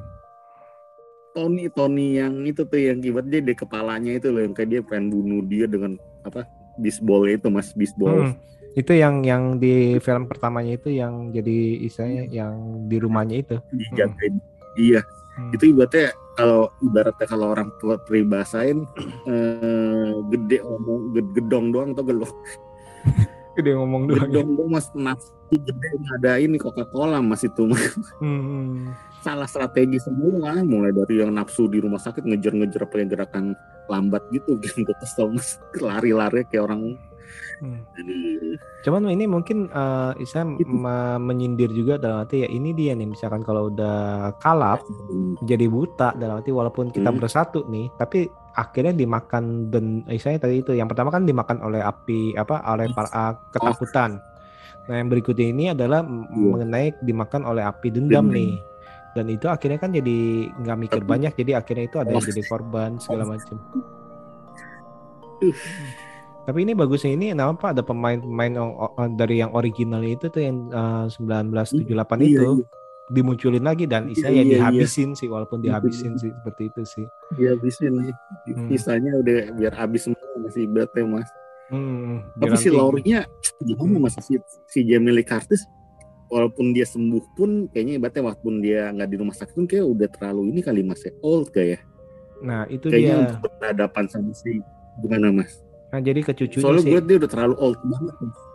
Tony Tony yang itu tuh yang kibat dia di kepalanya itu loh yang kayak dia pengen bunuh dia dengan apa bisbol itu mas bisbol Hmm. Itu yang yang di film pertamanya itu yang jadi istilahnya yang di rumahnya itu. dijagain iya Hmm. itu ibaratnya kalau ibaratnya kalau orang tua peribahasain eh, gede ngomong ged- gedong doang atau gelok Dia ngomong doang. ya. gedong doang mas nafsu gede ada ini Coca Cola mas itu mas Hmm. salah strategi semua mulai dari yang nafsu di rumah sakit ngejar-ngejar pakai gerakan lambat gitu gitu kesel mas lari-lari kayak orang Hmm. aduh. Cuman ini mungkin eh Isa Gitu. me- menyindir juga dalam arti ya ini dia nih misalkan kalau udah kalap jadi buta dalam arti walaupun kita Hmm. bersatu nih tapi akhirnya dimakan dan istilahnya tadi itu yang pertama kan dimakan oleh api apa oleh para ah, ketakutan. Nah yang berikutnya ini adalah Iya. mengenai dimakan oleh api dendam Dendam. nih. Dan itu akhirnya kan jadi nggak mikir banyak jadi akhirnya itu ada yang jadi korban segala macam. Uh. Tapi ini bagusnya ini kenapa ada pemain-pemain o- dari yang original itu tuh yang eh, 1978 Iya, itu iya. dimunculin lagi dan Iya, istilahnya iya, iya. dihabisin sih walaupun Iya, dihabisin sih seperti itu sih. Dia habisin nih. Hmm. Sisanya udah biar habis semua masih bete mas. Hmm, Tapi si Laurinya gimana mas si, si Jamie Lee Curtis walaupun dia sembuh pun kayaknya ibaratnya walaupun dia nggak di rumah sakit pun kayak udah terlalu ini kali mas ya old kayak Nah itu kayaknya dia. untuk berhadapan sama si gimana mas Nah, jadi ke cucunya soalnya sih. gue dia udah terlalu old banget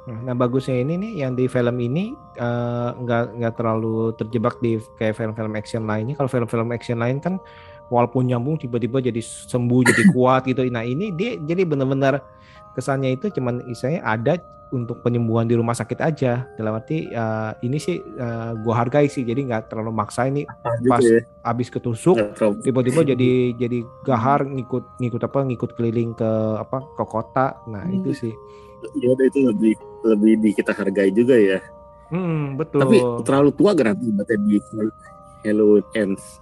Nah, bagusnya ini nih yang di film ini eh, nggak nggak terlalu terjebak di kayak film-film action lainnya. Kalau film-film action lain kan walaupun nyambung tiba-tiba jadi sembuh jadi kuat gitu. Nah ini dia jadi benar-benar kesannya itu cuman istilahnya ada untuk penyembuhan di rumah sakit aja. Dalam arti eh, ini sih eh, gua hargai sih. Jadi nggak terlalu maksa ini Pas. gitu ya habis ketusuk tiba-tiba jadi jadi gahar ngikut ngikut apa ngikut keliling ke apa ke kota. Nah Hmm. itu sih. ya itu lebih lebih di kita hargai juga ya Hmm, betul. tapi terlalu tua gak nanti di Halloween Ends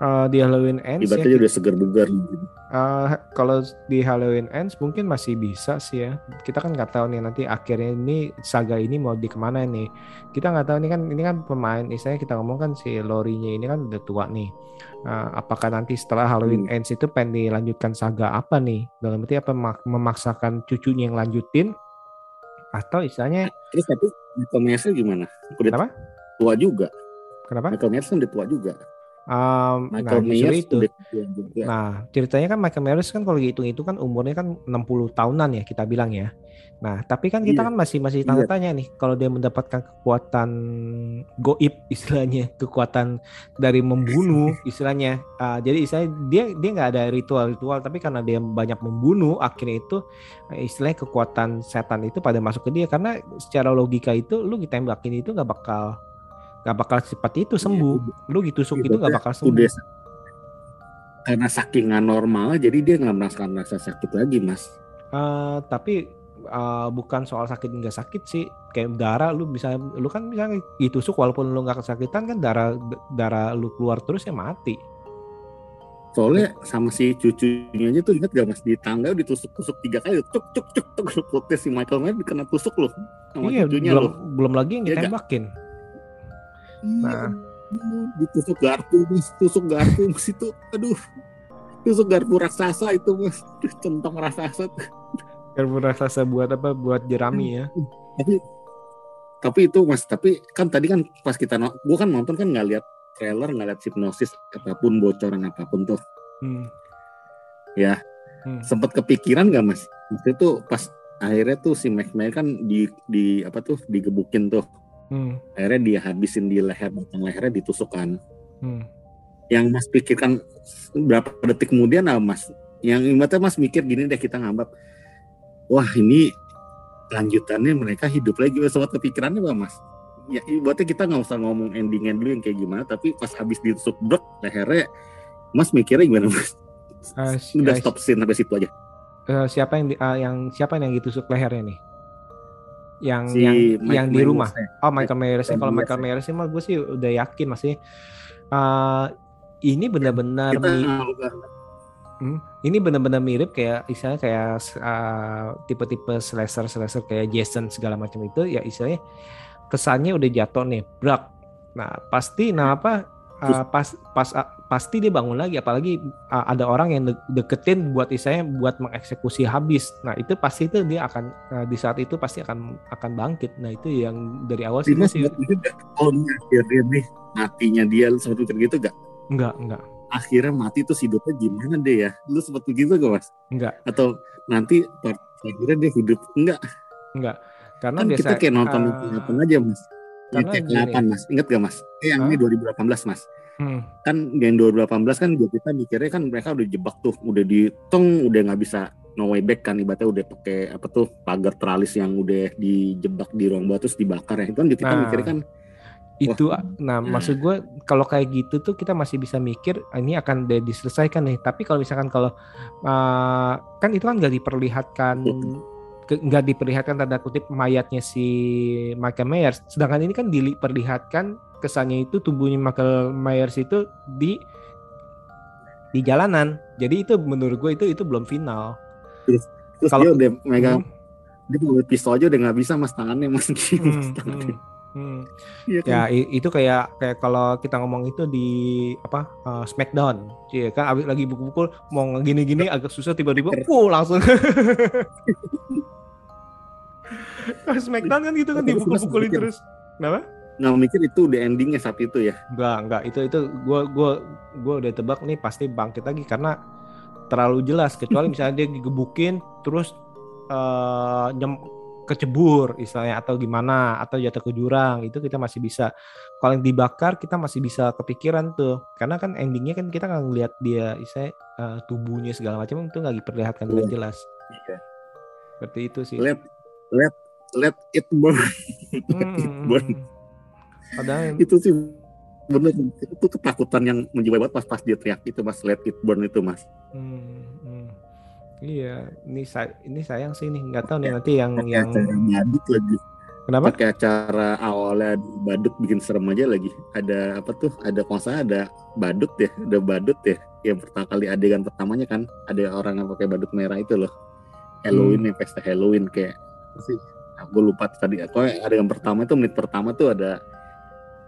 Eh, di Halloween Ends ya, ibaratnya dia udah seger bugar gitu. eh, kalau di Halloween Ends mungkin masih bisa sih ya. Kita kan nggak tahu nih nanti akhirnya ini saga ini mau di ke mana nih. Kita nggak tahu ini kan ini kan pemain, istilahnya kita ngomong kan si Lorinya ini kan udah tua nih. Eh, apakah nanti setelah Halloween Hmm. Ends itu pengen dilanjutkan saga apa nih? Dalam arti apa mak- memaksakan cucunya yang lanjutin atau istilahnya terus tapi Michael Myers gimana udah Kenapa? tua juga kenapa? Michael Myers kan udah tua juga Um, nah Michael justru Myers itu. juga Nah, ceritanya kan Michael Myers kan kalau dihitung itu kan umurnya kan 60 tahunan ya kita bilang ya. Nah, tapi kan kita Iya. kan masih masih tanda Iya. tanya nih kalau dia mendapatkan kekuatan goib istilahnya, kekuatan dari membunuh istilahnya. Ah, jadi istilahnya dia dia nggak ada ritual-ritual tapi karena dia banyak membunuh akhirnya itu eh, istilahnya kekuatan setan itu pada masuk ke dia karena secara logika itu lu ditembakin itu nggak bakal nggak bakal cepat itu sembuh. Lu ditusuk itu nggak bakal sembuh. udah karena saking nggak normal jadi dia nggak merasakan rasa sakit lagi mas. Eh, tapi eh, bukan soal sakit nggak sakit sih. Kayak darah lu bisa lu kan bisa ditusuk walaupun lu nggak kesakitan kan darah darah lu keluar terus ya mati. Soalnya sama si cucunya aja tuh ingat gak mas? Di tangga ditusuk-tusuk tiga kali cuk cuk cuk cuk perutnya si Michael Myers kena tusuk loh sama iya cucunya belum loh. belum lagi yang Iya ditembakin. Iya, aduh, ditusuk garpu mas. Tusuk garpu mas itu. Aduh. Tusuk garpu raksasa itu mas. Centong raksasa tuh. karena raksasa buat apa? Buat jerami ya? Tapi tapi itu mas tapi kan tadi kan pas kita no, gua kan nonton kan nggak lihat trailer nggak lihat hipnosis apa pun bocoran apa pun tuh. Hmm. Ya. Hmm. sempat kepikiran nggak mas? Itu pas akhirnya tuh si Mac kan di di apa tuh digebukin tuh Hmm. akhirnya dia habisin di leher batang lehernya ditusukkan. Hmm. yang mas pikirkan berapa detik kemudian apa mas yang ibaratnya mas mikir gini deh kita ngambak wah ini lanjutannya mereka hidup lagi. Sempat kepikirannya apa mas. Ya ibaratnya kita nggak usah ngomong endingnya dulu yang kayak gimana tapi pas habis ditusuk brek lehernya mas mikirnya gimana mas? Eh, udah stop scene sampai situ aja. Eh, siapa yang eh, yang siapa yang ditusuk lehernya nih yang si yang Mike yang di rumah. ya. Oh Michael Myers Michael kalau Michael. Myers sih mah gue sih udah yakin masih eh, ini benar-benar mi- Hmm, ini benar-benar mirip kayak istilahnya kayak uh, tipe-tipe slasher slasher kayak Jason segala macam itu. Ya istilahnya kesannya udah jatuh nih brak nah pasti nah apa uh, pas pas uh, pasti dia bangun lagi apalagi uh, ada orang yang de- deketin buat istilahnya buat mengeksekusi habis nah itu pasti itu dia akan uh, di saat itu pasti akan akan bangkit nah itu yang dari awal sih Ini gue sih sempat mikir nggak, oh akhirnya nih matinya dia lu sempat mikir gitu gak? enggak enggak Akhirnya mati tuh hidupnya gimana deh ya? Lu sempat begitu gak mas? enggak Atau nanti akhirnya dia hidup enggak? enggak karena Kan biasa kita kayak nonton uh, aja mas. Karena cek gini. 8 mas, inget gak mas? Eh yang ini 2018 mas. Hmm, Kan yang 2018 kan kita mikirnya kan mereka udah jebak tuh, udah ditong, udah nggak bisa no way back kan ibaratnya udah pakai apa tuh pagar teralis yang udah dijebak di ruang bawah terus dibakar ya itu kan kita Nah. mikirnya kan itu Wah. nah Nah. maksud gue kalau kayak gitu tuh kita masih bisa mikir ah, ini akan diselesaikan nih tapi kalau misalkan kalau uh, kan itu kan nggak diperlihatkan nggak diperlihatkan tanda kutip mayatnya si Michael Myers sedangkan ini kan diperlihatkan kesannya itu tubuhnya Michael Myers itu di di jalanan jadi itu menurut gue itu itu belum final terus Kalau- dia udah megang Hmm, dia mau pistol aja udah nggak bisa mas tangannya mas hmm, tangannya. hmm, hmm. Iya kan? Ya i- itu kayak kayak kalau kita ngomong itu di apa uh, Smackdown, Iya kan abis lagi pukul-pukul mau gini-gini agak susah tiba-tiba, langsung. Smackdown kan gitu kan dipukul-pukulin terus. Kenapa? nggak mikir itu udah endingnya saat itu ya Enggak, enggak. Itu itu gua gua gua udah tebak nih pasti bangkit lagi karena terlalu jelas kecuali misalnya dia digebukin terus eh, nyem kecebur istilahnya atau gimana atau jatuh ke jurang itu kita masih bisa kalau yang dibakar kita masih bisa kepikiran tuh karena kan endingnya kan kita nggak ngelihat dia istilahnya eh, tubuhnya segala macam itu nggak diperlihatkan dengan Iya. jelas Iya. seperti itu sih Let let let it burn. Hmm, hmm, burn. padahal itu sih bener itu ketakutan yang menjiwai banget pas pas dia teriak itu mas let it burn itu mas Hmm, hmm. Iya, ini saya ini sayang sih nih nggak tahu nih nanti yang pakai yang badut lagi kenapa? pakai acara awalnya badut bikin serem aja lagi ada apa tuh ada salah ada badut ya ada badut ya yang pertama kali adegan pertamanya kan ada orang yang pakai badut merah itu loh Halloween Hmm. ya pesta Halloween kayak sih aku lupa tadi aku adegan pertama itu menit pertama tuh ada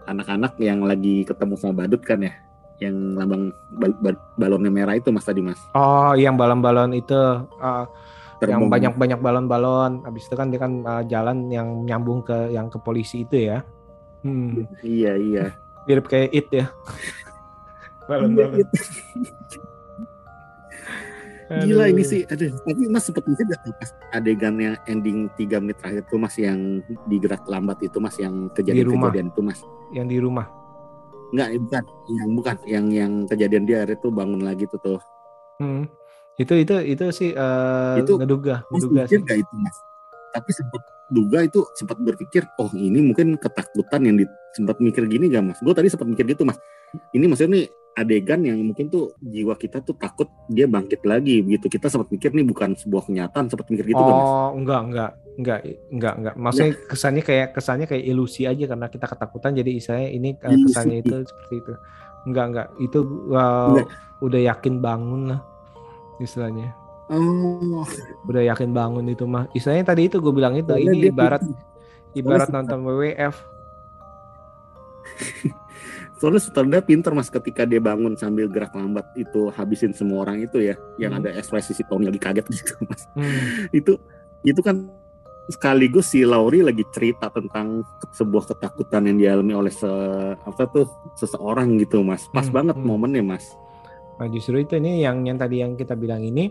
anak-anak yang lagi ketemu sama badut kan ya yang lambang bal- bal- balonnya merah itu mas tadi mas Oh, yang balon-balon itu ah, yang banyak-banyak balon-balon. Habis itu kan dia kan ah, jalan yang nyambung ke yang ke polisi itu ya. Hmm, iya iya mirip kayak it ya. balon-balon. Gila ini sih, aduh. Tapi mas sempet mikir gak tuh pas adegan yang ending 3 menit terakhir tuh mas yang digerak lambat itu mas yang kejadian-kejadian itu mas. yang di rumah. Enggak, bukan, yang bukan, yang yang kejadian dia itu bangun lagi tuh tuh. Hmm. Itu itu itu sih eh, Itu- ngeduga, ngeduga sih. gak itu mas? Tapi sempat duga itu sempat berpikir, oh ini mungkin ketakutan yang di, sempat mikir gini gak mas? Gue tadi sempat mikir gitu mas. Ini maksudnya nih adegan yang mungkin tuh jiwa kita tuh takut dia bangkit lagi begitu. Kita sempat mikir nih bukan sebuah kenyataan, sempat mikir gitu gak mas? Oh, enggak, enggak, enggak, enggak, enggak. Maksudnya kesannya kayak kesannya kayak ilusi aja karena kita ketakutan jadi istilahnya ini eh, Ilusi. kesannya itu seperti itu. Enggak, enggak. Itu uh, Enggak. udah yakin bangun lah istilahnya. Oh, Udah yakin bangun itu mah. Istilahnya tadi itu gue bilang itu soalnya ini ibarat ibarat nonton WWF. Soalnya sutradara pinter mas ketika dia bangun sambil gerak lambat itu habisin semua orang itu ya, yang Hmm. ada ekspresi si Tony lagi kaget gitu mas. Hmm. Itu itu kan sekaligus si Lauri lagi cerita tentang sebuah ketakutan yang dialami oleh se apa tuh seseorang gitu mas. Pas Hmm, banget hmm. momennya mas. Nah justru itu ini yang yang tadi yang kita bilang ini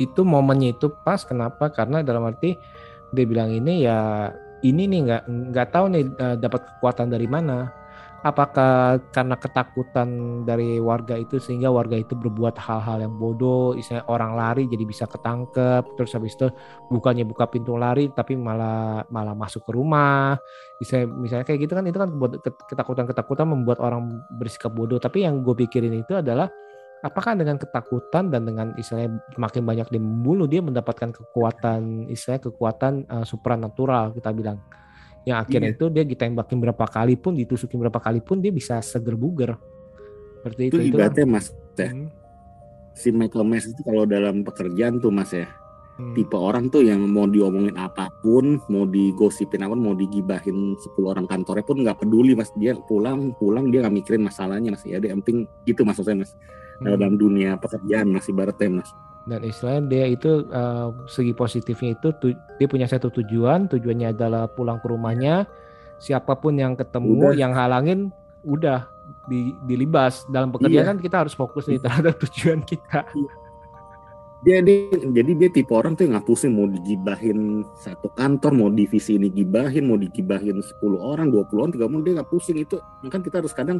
itu momennya itu pas kenapa karena dalam arti dia bilang ini ya ini nih nggak nggak tahu nih eh, dapat kekuatan dari mana. Apakah karena ketakutan dari warga itu sehingga warga itu berbuat hal-hal yang bodoh misalnya orang lari jadi bisa ketangkep terus habis itu bukannya buka pintu lari tapi malah malah masuk ke rumah. Misalnya misalnya kayak gitu kan itu kan ketakutan-ketakutan membuat orang bersikap bodoh. Tapi yang gue pikirin itu adalah apakah dengan ketakutan dan dengan istilahnya makin banyak dia membunuh dia mendapatkan kekuatan istilahnya kekuatan eh, supranatural kita bilang yang akhirnya itu dia ditembakin berapa kali pun ditusukin berapa kali pun dia bisa seger buger seperti itu Itu ibaratnya mas ya. Hmm, Si Michael Myers itu kalau dalam pekerjaan tuh mas ya hmm. tipe orang tuh yang mau diomongin apa pun, mau digosipin apa pun, mau digibahin 10 orang kantornya pun nggak peduli mas. Dia pulang pulang dia nggak mikirin masalahnya mas. Ya dia penting gitu mas maksudnya mas. Hmm. Dalam dunia pekerjaan mas ibaratnya mas. dan istilahnya dia itu eh, segi positifnya itu tu- dia punya satu tujuan tujuannya adalah pulang ke rumahnya siapa pun yang ketemu Udah. yang halangin udah di, dilibas dalam pekerjaan Iya. kan kita harus fokus nih terhadap tujuan kita Dia, dia jadi dia tipe orang tuh yang nggak pusing mau digibahin satu kantor, mau divisi ini gibahin, mau digibahin 10 orang, 20 orang, 30 orang dia nggak pusing itu. Kan kita harus kadang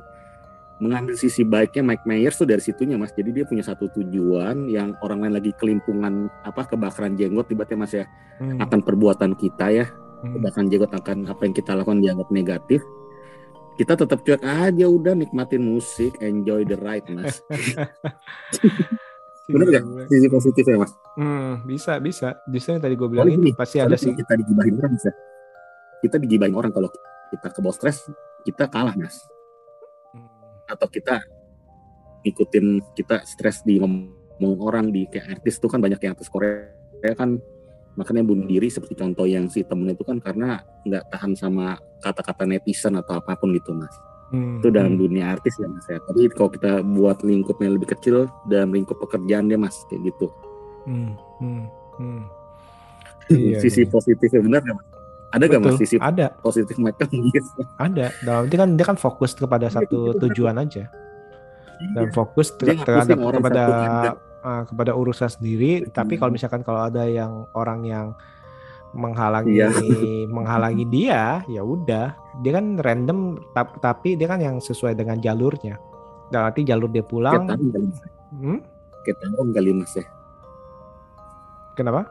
mengambil sisi baiknya Mike Myers tuh dari situnya mas. Jadi dia punya satu tujuan yang orang lain lagi kelimpungan apa kebakaran jenggot tiba-tiba mas ya Hmm, akan perbuatan kita ya hmm. kebakaran jenggot akan apa yang kita lakukan dianggap negatif. Kita tetap cuek aja udah nikmatin musik, enjoy the ride mas. Bener gak? Sisi positifnya mas. Hmm, bisa bisa justru yang tadi gue bilang itu gini, pasti ada sih kita digibahin orang mas ya. Kita digibahin orang kalau kita ke bawah stres kita kalah mas. Atau kita ikutin kita stres di ngomong orang di kayak artis tuh kan banyak yang artis Korea kan makanya bunuh diri seperti contoh yang si temen itu kan karena nggak tahan sama kata-kata netizen atau apa pun gitu mas. hmm, itu dalam hmm. dunia artis ya mas ya. Tapi kalau kita buat lingkupnya lebih kecil dalam lingkup pekerjaan dia mas kayak gitu. Hmm, hmm, hmm. Iya, sisi iya. positifnya benar nggak mas? Ada nggak mas sisi ada positif Myers? ada dalam arti kan dia kan fokus kepada satu tujuan aja dan fokus ter- terhadap kepada uh, kepada urusan sendiri. Tapi kalau misalkan kalau ada yang orang yang menghalangi Iya. menghalangi dia, ya udah. Dia kan random tap- tapi dia kan yang sesuai dengan jalurnya. Dan nanti jalur dia pulang. Hmm? Kayak tahun kali mas ya. Kenapa?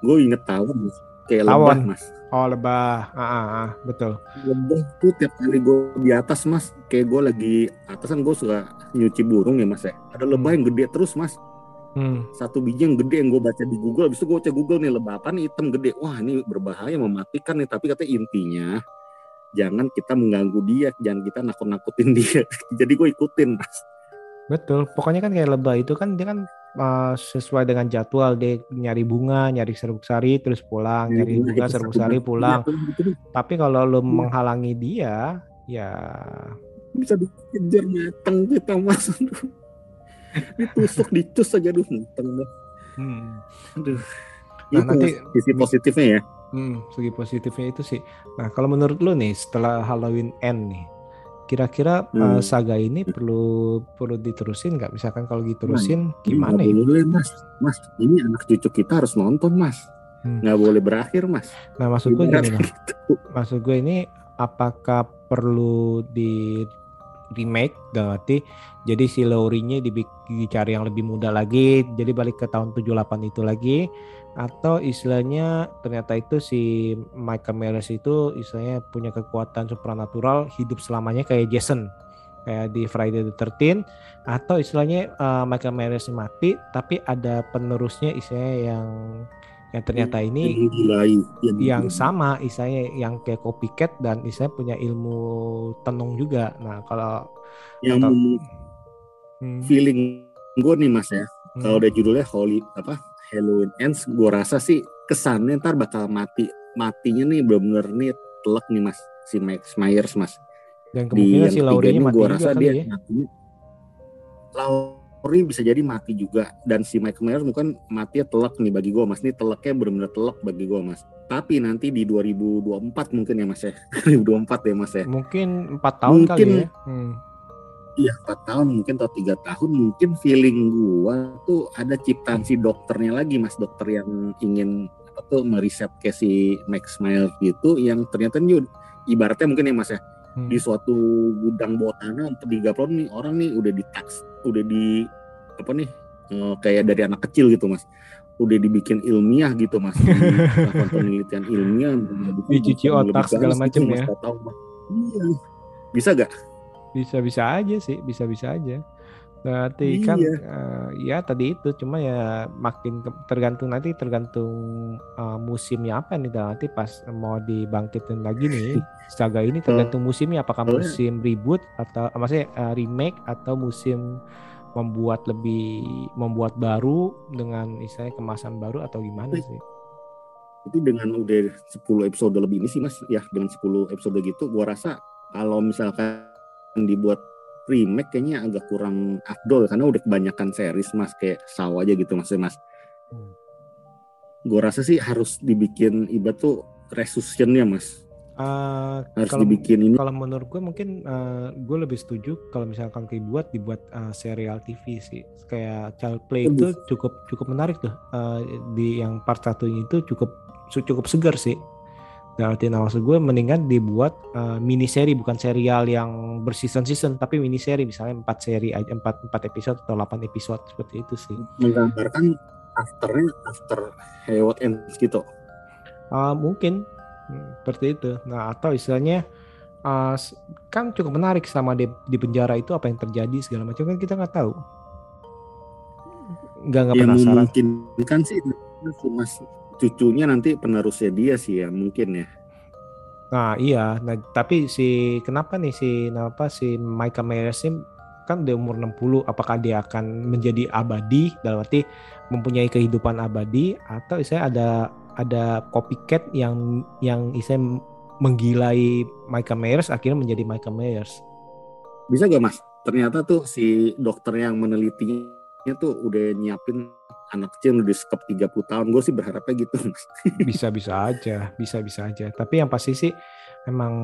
Gue inget tahun mas. Kayak Tawon. lebah mas. Oh lebah, ah, ah, ah, betul. Lebah tuh tiap kali gue di atas mas. Kayak gue lagi atas kan gue suka nyuci burung ya mas ya. Ada lebah yang gede terus mas. Hmm. Satu biji yang gede yang gue baca di Google. Habis itu gue baca Google nih lebah apa nih hitam gede. Wah ini berbahaya mematikan nih. Tapi katanya intinya jangan kita mengganggu dia. Jangan kita nakut-nakutin dia. Jadi gue ikutin mas. Betul. Pokoknya kan kayak lebah itu kan dia kan uh, sesuai dengan jadwal dia nyari bunga, nyari serbuk sari terus pulang, nyari Iya, bunga serbuk sari pulang. Iya, gitu nih. Tapi kalau lo Iya. menghalangi dia, ya bisa dikejar mateng kita mas ditusuk dicus aja aduh mateng mas. aduh Nah, itu nanti- sisi positifnya ya hmm, segi positifnya itu sih. Nah, kalau menurut lo nih setelah Halloween End nih, kira-kira uh, Hmm. saga ini perlu perlu diterusin nggak? Misalkan kalau diterusin gimana Nggak ya? boleh mas mas ini anak cucu kita harus nonton mas Hmm. nggak boleh berakhir mas Nah, maksud gue gini gitu. maksud gue ini apakah perlu di remake dalam arti jadi si Laurie-nya dibi- dicari yang lebih muda lagi jadi balik ke tahun 78 itu lagi atau istilahnya ternyata itu si Michael Myers itu istilahnya punya kekuatan supranatural hidup selamanya kayak Jason kayak di Friday the 13 atau istilahnya uh, Michael Myers mati tapi ada penerusnya istilahnya yang yang ternyata ini yang gilai yang sama istilahnya yang kayak copycat dan istilahnya punya ilmu tenung juga. Nah, kalau yang atau- hmm, feeling gue nih mas ya. Hmm, kalau udah judulnya Holy apa Halloween Ends gue rasa sih kesannya ntar bakal mati matinya nih bener-bener nih telak nih mas si Max Myers mas. Dan di kemungkinan yang si mati gue juga rasa dia ya. matinya Laurie bisa jadi mati juga. Dan si Michael Myers mungkin matinya telak nih bagi gue mas. Ini telaknya bener-bener telak bagi gue mas. Tapi nanti di 2024 mungkin ya mas ya. 2024 ya mas ya. Mungkin empat tahun kali Mungkin- ya. Hmm. Iya empat tahun mungkin atau tiga tahun mungkin feeling gua tuh ada ciptaan si dokternya lagi mas. Dokter yang ingin apa tuh meriset kayak si Max Myers gitu yang ternyata nih ibaratnya mungkin ya mas ya Hmm. di suatu gudang bawah tanah tahun nih orang nih udah di tax udah di apa nih eh, kayak dari anak kecil gitu mas udah dibikin ilmiah gitu mas dilakukan penelitian ilmiah Dicuci otak segala macem gitu, Mas, ya. nggak tahu, Mas. Iya. bisa gak Bisa-bisa aja sih, bisa-bisa aja. Nanti kan Iya. eh, ya tadi itu cuma ya makin ke- tergantung nanti tergantung eh, musimnya apa nih nanti pas mau dibangkitin lagi nih saga ini tergantung musimnya apakah musim reboot atau eh, maksudnya eh, remake atau musim membuat lebih membuat baru dengan istilahnya kemasan baru atau gimana sih? itu dengan udah 10 episode lebih ini sih mas ya dengan 10 episode gitu gua rasa kalau misalkan dibuat remake kayaknya agak kurang afdol karena udah kebanyakan series mas. Kayak saw aja gitu mas mas. Hmm. gua rasa sih harus dibikin ibarat tuh resuscitation-nya mas. Eh, harus kalau dibikin ini. kalau menurut gue mungkin gue lebih setuju kalau misalkan dibuat dibuat eh, serial TV sih. Kayak Child Play itu cukup cukup menarik tuh. Eh, di yang part satu itu cukup cukup segar sih artinya maksud gue mendingan dibuat eh, mini seri bukan serial yang berseason season tapi mini seri misalnya empat seri aja empat empat episode atau 8 episode seperti itu sih menggambarkan afternya after Haywood Ends gitu Ah, mungkin Hmm, seperti itu. Nah, atau istilahnya ah, s- kan cukup menarik sama di, di penjara itu apa yang terjadi segala macam kan kita nggak tahu. Nggak nggak yang penasaran. memungkinkan sih si mas cucunya nanti penerusnya dia sih ya mungkin ya Nah, iya. Nah, tapi si kenapa nih si kenapa si Michael Myers ini kan di umur 60 apakah dia akan menjadi abadi dalam arti mempunyai kehidupan abadi atau istilahnya ada ada copycat yang yang istilahnya menggilai Michael Myers akhirnya menjadi Michael Myers. bisa gak mas ternyata tuh si dokter yang menelitinya tuh udah nyiapin anak kecil udah sekep 30 tahun gue sih berharapnya gitu bisa bisa aja bisa bisa aja. Tapi yang pasti sih emang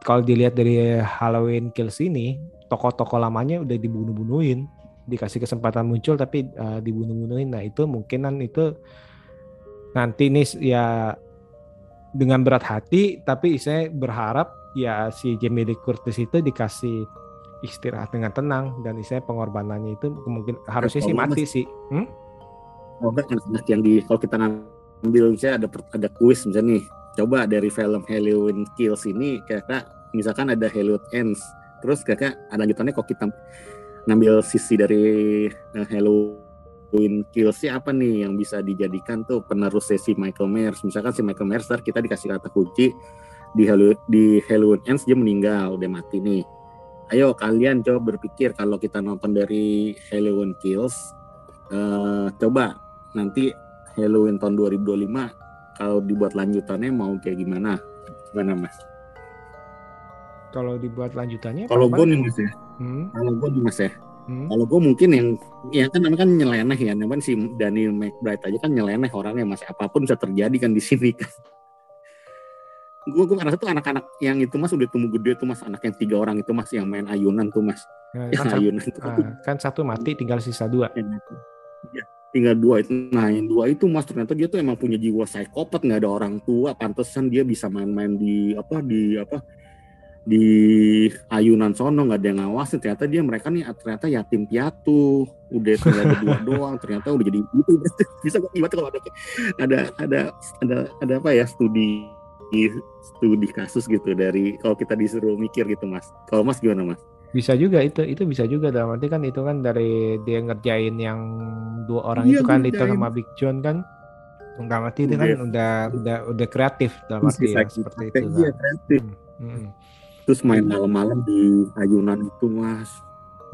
kalau dilihat dari Halloween Kills ini tokoh-tokoh lamanya udah dibunuh-bunuhin. Dikasih kesempatan muncul tapi uh, dibunuh-bunuhin. Nah itu mungkinan itu nanti nih ya dengan berat hati tapi saya berharap ya si Jamie Lee Curtis itu dikasih istirahat dengan tenang. Dan saya pengorbanannya itu mungkin harusnya sih mati sih. Hmm? Anak yang di kalau kita ngambil misalnya ada ada kuis misalnya nih coba dari film Halloween Kills ini kayak misalkan ada Halloween Ends terus kayak ada lanjutannya kok kita ngambil sisi dari uh, Halloween Kills apa nih yang bisa dijadikan tuh penerus sesi Michael Myers? Misalkan si Michael Myers kita dikasih kata kunci di Halloween, di Halloween Ends dia meninggal udah mati nih. Ayo kalian coba berpikir kalau kita nonton dari Halloween Kills uh, coba nanti Halloween tahun 2025 kalau dibuat lanjutannya mau kayak gimana? Gimana mas? Kalau dibuat lanjutannya kalau gue nih mas ya? Hmm? kalau gue nih mas ya? Hmm? kalau gue mungkin yang ya kan namanya kan nyeleneh ya namanya si Daniel McBride aja kan nyeleneh orangnya mas. Apa pun bisa terjadi kan di sini kan. Gue gue ngerasa tuh anak-anak yang itu mas udah tumbuh gede tuh mas. Anak yang tiga orang itu mas yang main ayunan tuh mas. Ya, yang kan ayunan satu, tuh, ah, kan satu mati tinggal sisa dua. Ya, tinggal dua itu. Nah yang dua itu mas ternyata dia tuh emang punya jiwa psikopat. Nggak ada orang tua. Pantesan dia bisa main-main di apa di apa di ayunan sono. Nggak ada yang ngawasin. Ternyata dia mereka nih ternyata yatim piatu. Udah tinggal berdua doang. Ternyata udah jadi itu bisa gimana kalau ada ada ada ada ada apa ya studi studi kasus gitu dari kalau kita disuruh mikir gitu mas. Kalau mas gimana mas bisa juga itu itu bisa juga dalam arti kan itu kan dari dia ngerjain yang dua orang iya, itu kan itu sama Big John kan. Nggak ngerti itu kan udah udah udah kreatif dalam arti ya, seperti itu iya, kreatif. Hmm. Hmm. terus main malam-malam di ayunan itu mas.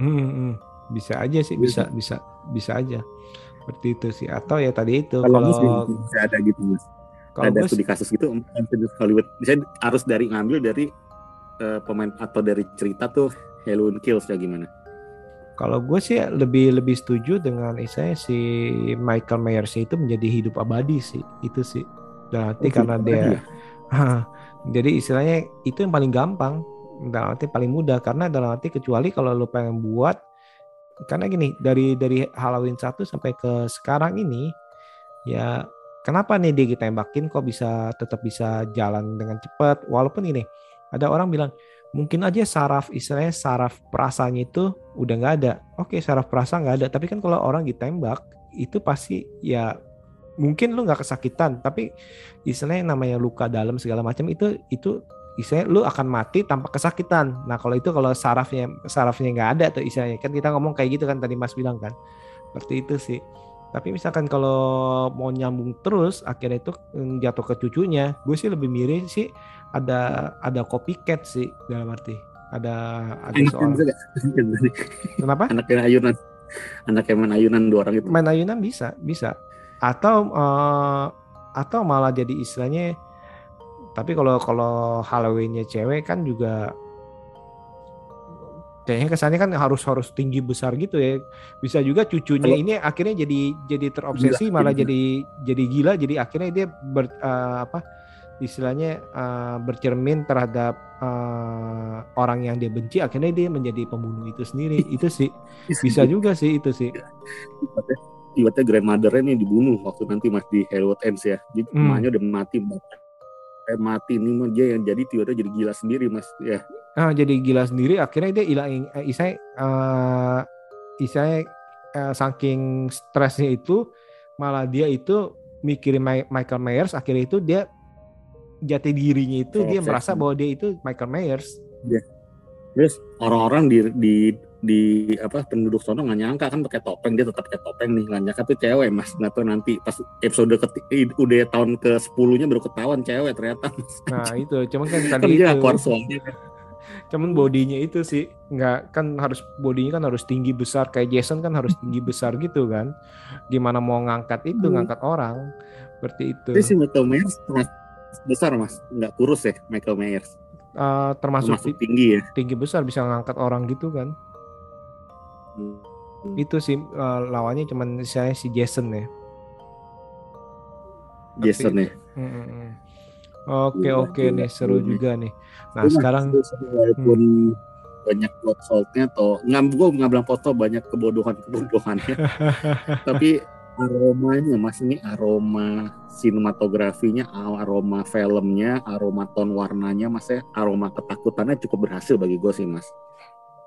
Hmm, hmm. bisa aja sih bisa bisa bisa aja. Seperti itu sih. Atau ya tadi itu kalau, kalau bisa ada gitu mas. Kalau ada studi kasus gitu Hollywood. Bisa harus dari ngambil dari uh, pemain atau dari cerita tuh Halloween Kills ya gimana? Kalau gue sih lebih lebih setuju dengan istilahnya si Michael Myers itu menjadi hidup abadi sih itu sih. Berarti oh, karena dia ya? jadi istilahnya itu yang paling gampang dalam arti paling mudah karena dalam arti kecuali kalau lo pengen buat karena gini dari dari Halloween 1 sampai ke sekarang ini ya kenapa nih dia ditembakin kok bisa tetap bisa jalan dengan cepat walaupun ini ada orang bilang mungkin aja saraf istilahnya saraf perasanya itu udah nggak ada. Oke saraf perasa nggak ada. Tapi kan kalau orang ditembak itu pasti ya mungkin lu nggak kesakitan tapi istilahnya namanya luka dalam segala macam itu itu istilahnya lu akan mati tanpa kesakitan. Nah kalau itu kalau sarafnya sarafnya nggak ada tuh istilahnya. Kan kita ngomong kayak gitu kan tadi mas bilang kan. Seperti itu sih. Tapi misalkan kalau mau nyambung terus akhirnya itu mm, jatuh ke cucunya, gue sih lebih mirip sih ada ada copycat sih dalam arti ada ada soal. Kenapa? Anak yang ayunan, anak yang main ayunan dua orang itu. Main ayunan bisa bisa atau uh, atau malah jadi istilahnya tapi kalau kalau Halloweennya cewek kan juga kayaknya kesannya kan harus harus tinggi besar gitu ya bisa juga cucunya Halo. ini akhirnya jadi jadi terobsesi gila, malah gila. jadi jadi gila jadi akhirnya dia ber, uh, apa istilahnya uh, bercermin terhadap uh, orang yang dia benci akhirnya dia menjadi pembunuh itu sendiri. Itu sih. Bisa juga sih itu sih. Ibaratnya grandmothernya nih dibunuh waktu nanti mas di Hellwood Ends ya. Jadi hmm. emaknya udah mati eh, mati nih dia yang jadi tiba-tiba jadi gila sendiri mas ya. Ah, jadi gila sendiri akhirnya dia hilang uh, isai uh, isai uh, saking stresnya itu malah dia itu mikirin Michael Myers akhirnya itu dia jati dirinya itu dia merasa bahwa dia itu Michael Myers. Ya. Terus orang-orang di di di apa penduduk sono nggak nyangka kan pakai topeng dia tetap pakai topeng nih nggak nyangka tuh cewek mas. Nggak tahu nanti pas episode ke udah tahun ke sepuluhnya baru ketahuan cewek ternyata nah itu. Cuman kan tadi kan itu. cuman bodinya itu sih nggak kan harus bodinya kan harus tinggi besar kayak Jason kan harus tinggi besar gitu kan. Gimana mau ngangkat itu hmm. ngangkat orang seperti itu. Tapi si Michael Myers besar mas nggak kurus ya Michael Myers uh, termasuk, termasuk tinggi ya tinggi besar bisa ngangkat orang gitu kan hmm. itu sih uh, lawannya cuman saya si Jason ya Jason Tapi, ya mm, mm, mm. Oke ya, oke nih seru juga nih. Nah sekarang walaupun hmm. banyak plot faultnya atau nggak gue nggak bilang foto banyak kebodohan kebodohannya tapi aromanya mas. Ini aroma sinematografinya aroma filmnya aroma ton warnanya mas ya. Aroma ketakutannya cukup berhasil bagi gue sih mas.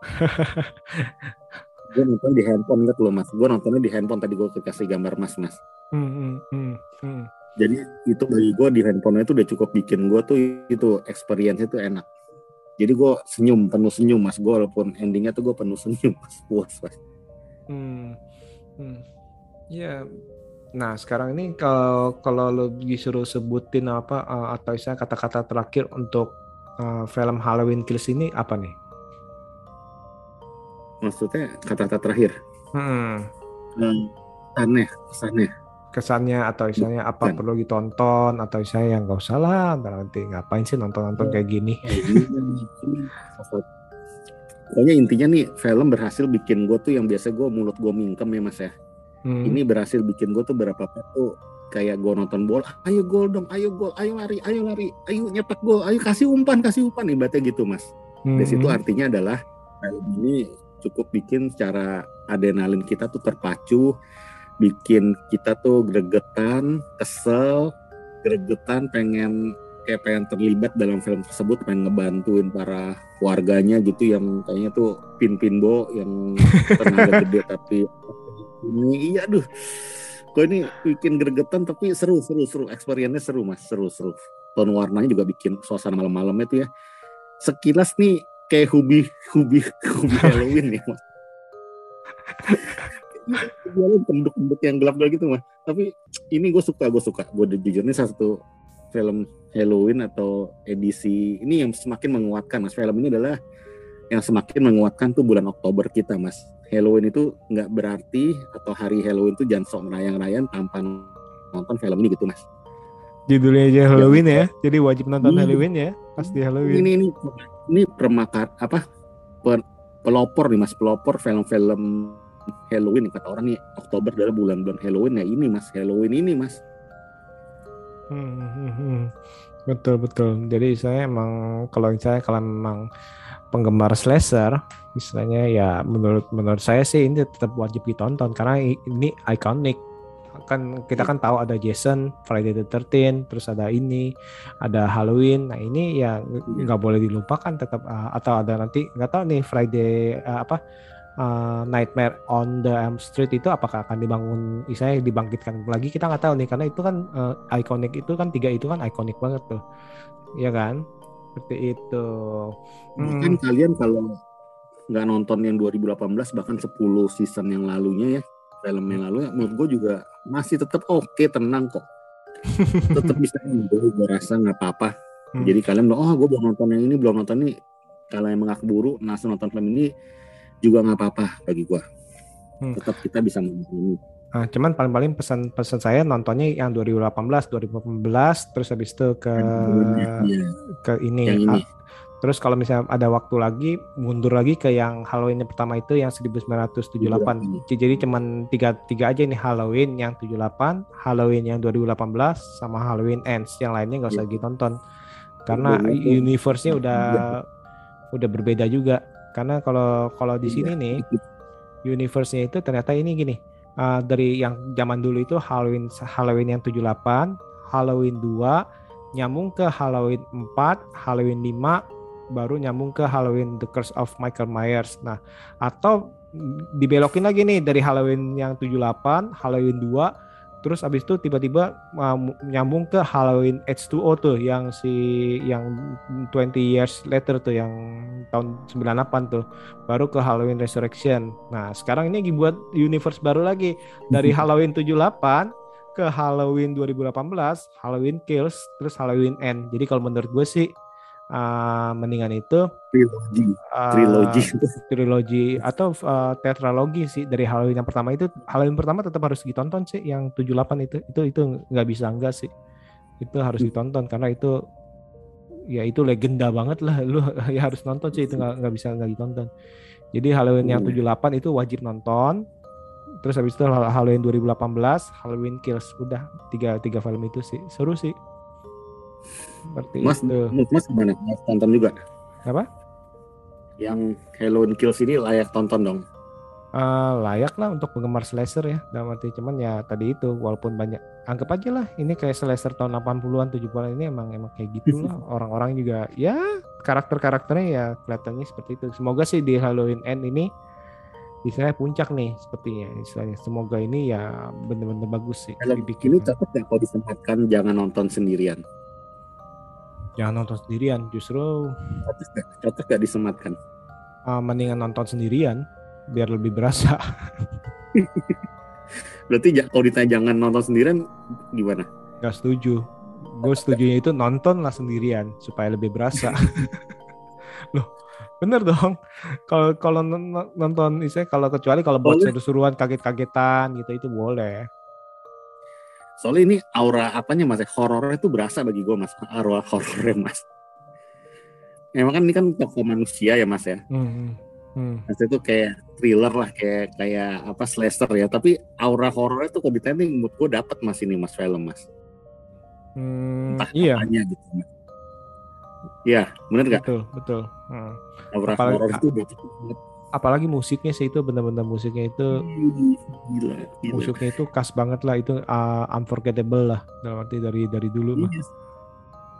Gue nonton di handphone lihat loh mas. Gue nontonnya di handphone tadi gue kasih gambar mas mas. Hmm, hmm, hmm, hmm. jadi itu bagi gue di handphone itu udah cukup bikin gue tuh itu experience itu enak. Jadi gue senyum penuh senyum mas. Gue walaupun endingnya tuh gue penuh senyum mas. Puas mas. Hmm. Hmm. Ya. Nah, sekarang ini kalau kalau lo disuruh sebutin apa eh, atau misalnya kata-kata terakhir untuk eh, film Halloween Kills ini apa nih? maksudnya kata-kata terakhir Hmm. hmm, aneh kesannya Kesannya atau misalnya apa Bukan. perlu ditonton atau misalnya yang nggak usah lah, nanti ngapain sih nonton-nonton kayak gini? Ini kan- ini sesuatu. pokoknya intinya nih film berhasil bikin gue tuh yang biasa gue mulut gue mingkem ya mas ya Hmm. ini berhasil bikin gue tuh berapa tuh kayak gue nonton bola ayo gol dong ayo gol ayo lari ayo lari ayo nyetak gol ayo kasih umpan kasih umpan ibaratnya gitu mas Hmm. Dari situ artinya adalah film ini cukup bikin secara adrenalin kita tuh terpacu, bikin kita tuh gregetan, kesel, gregetan, pengen kayak pengen terlibat dalam film tersebut, pengen ngebantuin para warganya gitu yang kayaknya tuh pin-pinbo yang tenaga gede tapi iya aduh kok ini bikin gregetan tapi seru seru seru experience-nya seru mas seru seru tone warnanya juga bikin suasana malam-malamnya tuh ya sekilas nih kayak hubi hubi hubi Halloween ya mas. Penduk-penduk yang gelap-gelap gitu mas. Tapi ini gue suka, gue suka. Gue jujur ini salah satu film Halloween atau edisi ini yang semakin menguatkan mas. Film ini adalah yang semakin menguatkan tuh bulan Oktober kita mas. Halloween itu nggak berarti atau hari Halloween itu jangan sok merayang-rayang tanpa nonton film ini gitu mas. Judulnya aja Halloween ya, jadi wajib nonton Hmm. Halloween ya, pasti Halloween. ini ini ini permakar apa per- pelopor nih mas pelopor film-film Halloween kata orang nih Oktober adalah bulan-bulan Halloween ya ini mas Halloween ini mas Hmm, hmm, hmm. Betul betul. Jadi saya emang kalau saya kalau memang penggemar slasher, istilahnya ya menurut menurut saya sih ini tetap wajib ditonton karena ini ikonik. Kan kita kan tahu ada Jason, Friday the 13, terus ada ini, ada Halloween. Nah ini ya ng- nggak boleh dilupakan tetap uh, atau ada nanti nggak tahu nih Friday uh, apa uh, Nightmare on the Elm Street itu apakah akan dibangun, misalnya dibangkitkan lagi kita nggak tahu nih karena itu kan uh, ikonik itu kan tiga itu kan ikonik banget tuh, ya kan? Seperti itu. Hmm. bahkan kalian kalau nggak nonton yang 2018 bahkan 10 season yang lalunya ya film yang lalu ya, menurut gue juga masih tetap oke tenang kok tetap bisa enjoy gue rasa nggak apa-apa Hmm. jadi kalian bilang oh gue belum nonton yang ini belum nonton ini kalau yang mengaku buru langsung nonton film ini juga nggak apa-apa bagi gue Hmm. tetap kita bisa ini Nah, cuman paling-paling pesan-pesan saya nontonnya yang 2018, 2018, terus habis itu ke Iya, ke ini. yang ini Ah, Terus kalau misalnya ada waktu lagi, mundur lagi ke yang Halloween yang pertama itu yang 1978. J- Jadi cuman tiga, tiga aja nih Halloween yang 78, Halloween yang 2018, sama Halloween Ends. Yang lainnya nggak usah Iya. ditonton. Karena Iya. universe-nya udah Iya. udah berbeda juga. Karena kalau kalau di sini Iya. nih universe-nya itu ternyata ini gini. Uh, dari yang zaman dulu itu Halloween Halloween yang 78, Halloween 2, nyambung ke Halloween 4, Halloween 5, baru nyambung ke Halloween The Curse of Michael Myers. Nah, atau dibelokin lagi nih dari Halloween yang 78, Halloween 2, terus abis itu tiba-tiba uh, nyambung ke Halloween H2O tuh yang si yang 20 years later tuh yang tahun 98 tuh baru ke Halloween Resurrection. Nah, sekarang ini dibuat universe baru lagi dari Halloween 78 ke Halloween 2018, Halloween Kills, terus Halloween End. Jadi kalau menurut gue sih uh, mendingan itu trilogi. uh, trilogi. trilogi atau uh, tetralogi sih dari Halloween yang pertama. Itu Halloween pertama tetap harus ditonton sih yang 78 itu itu itu nggak bisa enggak sih. Itu harus ditonton karena itu ya itu legenda banget lah. Lu ya harus nonton sih itu nggak nggak bisa nggak ditonton. Jadi Halloween yang 78 itu wajib nonton. Terus habis itu Halloween 2018 Halloween Kills. Udah tiga tiga film itu sih. Seru sih seperti mas itu. mas gimana? Mas tonton juga? Apa? Yang Halloween Kills ini layak tonton dong. Eh, layak lah untuk penggemar slasher ya. Dalam arti cuman ya tadi itu walaupun banyak anggap aja lah ini kayak slasher tahun 80-an 70-an ini emang emang kayak gitu lah. Orang-orang juga ya karakter-karakternya ya kelihatannya seperti itu. Semoga sih di Halloween End ini istilahnya puncak nih sepertinya istilahnya. Semoga ini ya bener-bener bagus sih Film dibikin. ini cocok nggak kalau disempatkan jangan nonton sendirian. Jangan nonton sendirian justru Cocok nggak disematkan? uh, mendingan nonton sendirian biar lebih berasa Berarti kalau ditanya jangan nonton sendirian gimana? Gak setuju. Gue setujunya itu nonton lah sendirian supaya lebih berasa. Loh, bener dong. Kalau kalau non- nonton istilahnya kalau kecuali kalau buat seru-seruan kaget-kagetan gitu itu boleh. Soalnya ini aura apanya mas? ya? Horornya itu berasa bagi gue mas. Aura horornya mas. Emang kan ini kan tokoh manusia ya mas ya. Hmm. Hmm. Mas itu kayak thriller lah, kayak kayak apa slasher ya. Tapi aura horornya tuh kalau ditanya nih, menurut gue dapet mas ini mas film mas. Hmm, Entah iya, apanya gitu. Iya, bener nggak? betul, betul. Hmm. Aura Apalagi- horor itu banget. Apalagi musiknya sih itu benar-benar musiknya itu Gila, gila. musiknya itu khas banget lah itu uh, unforgettable lah dalam arti dari dari dulu mah. Iya.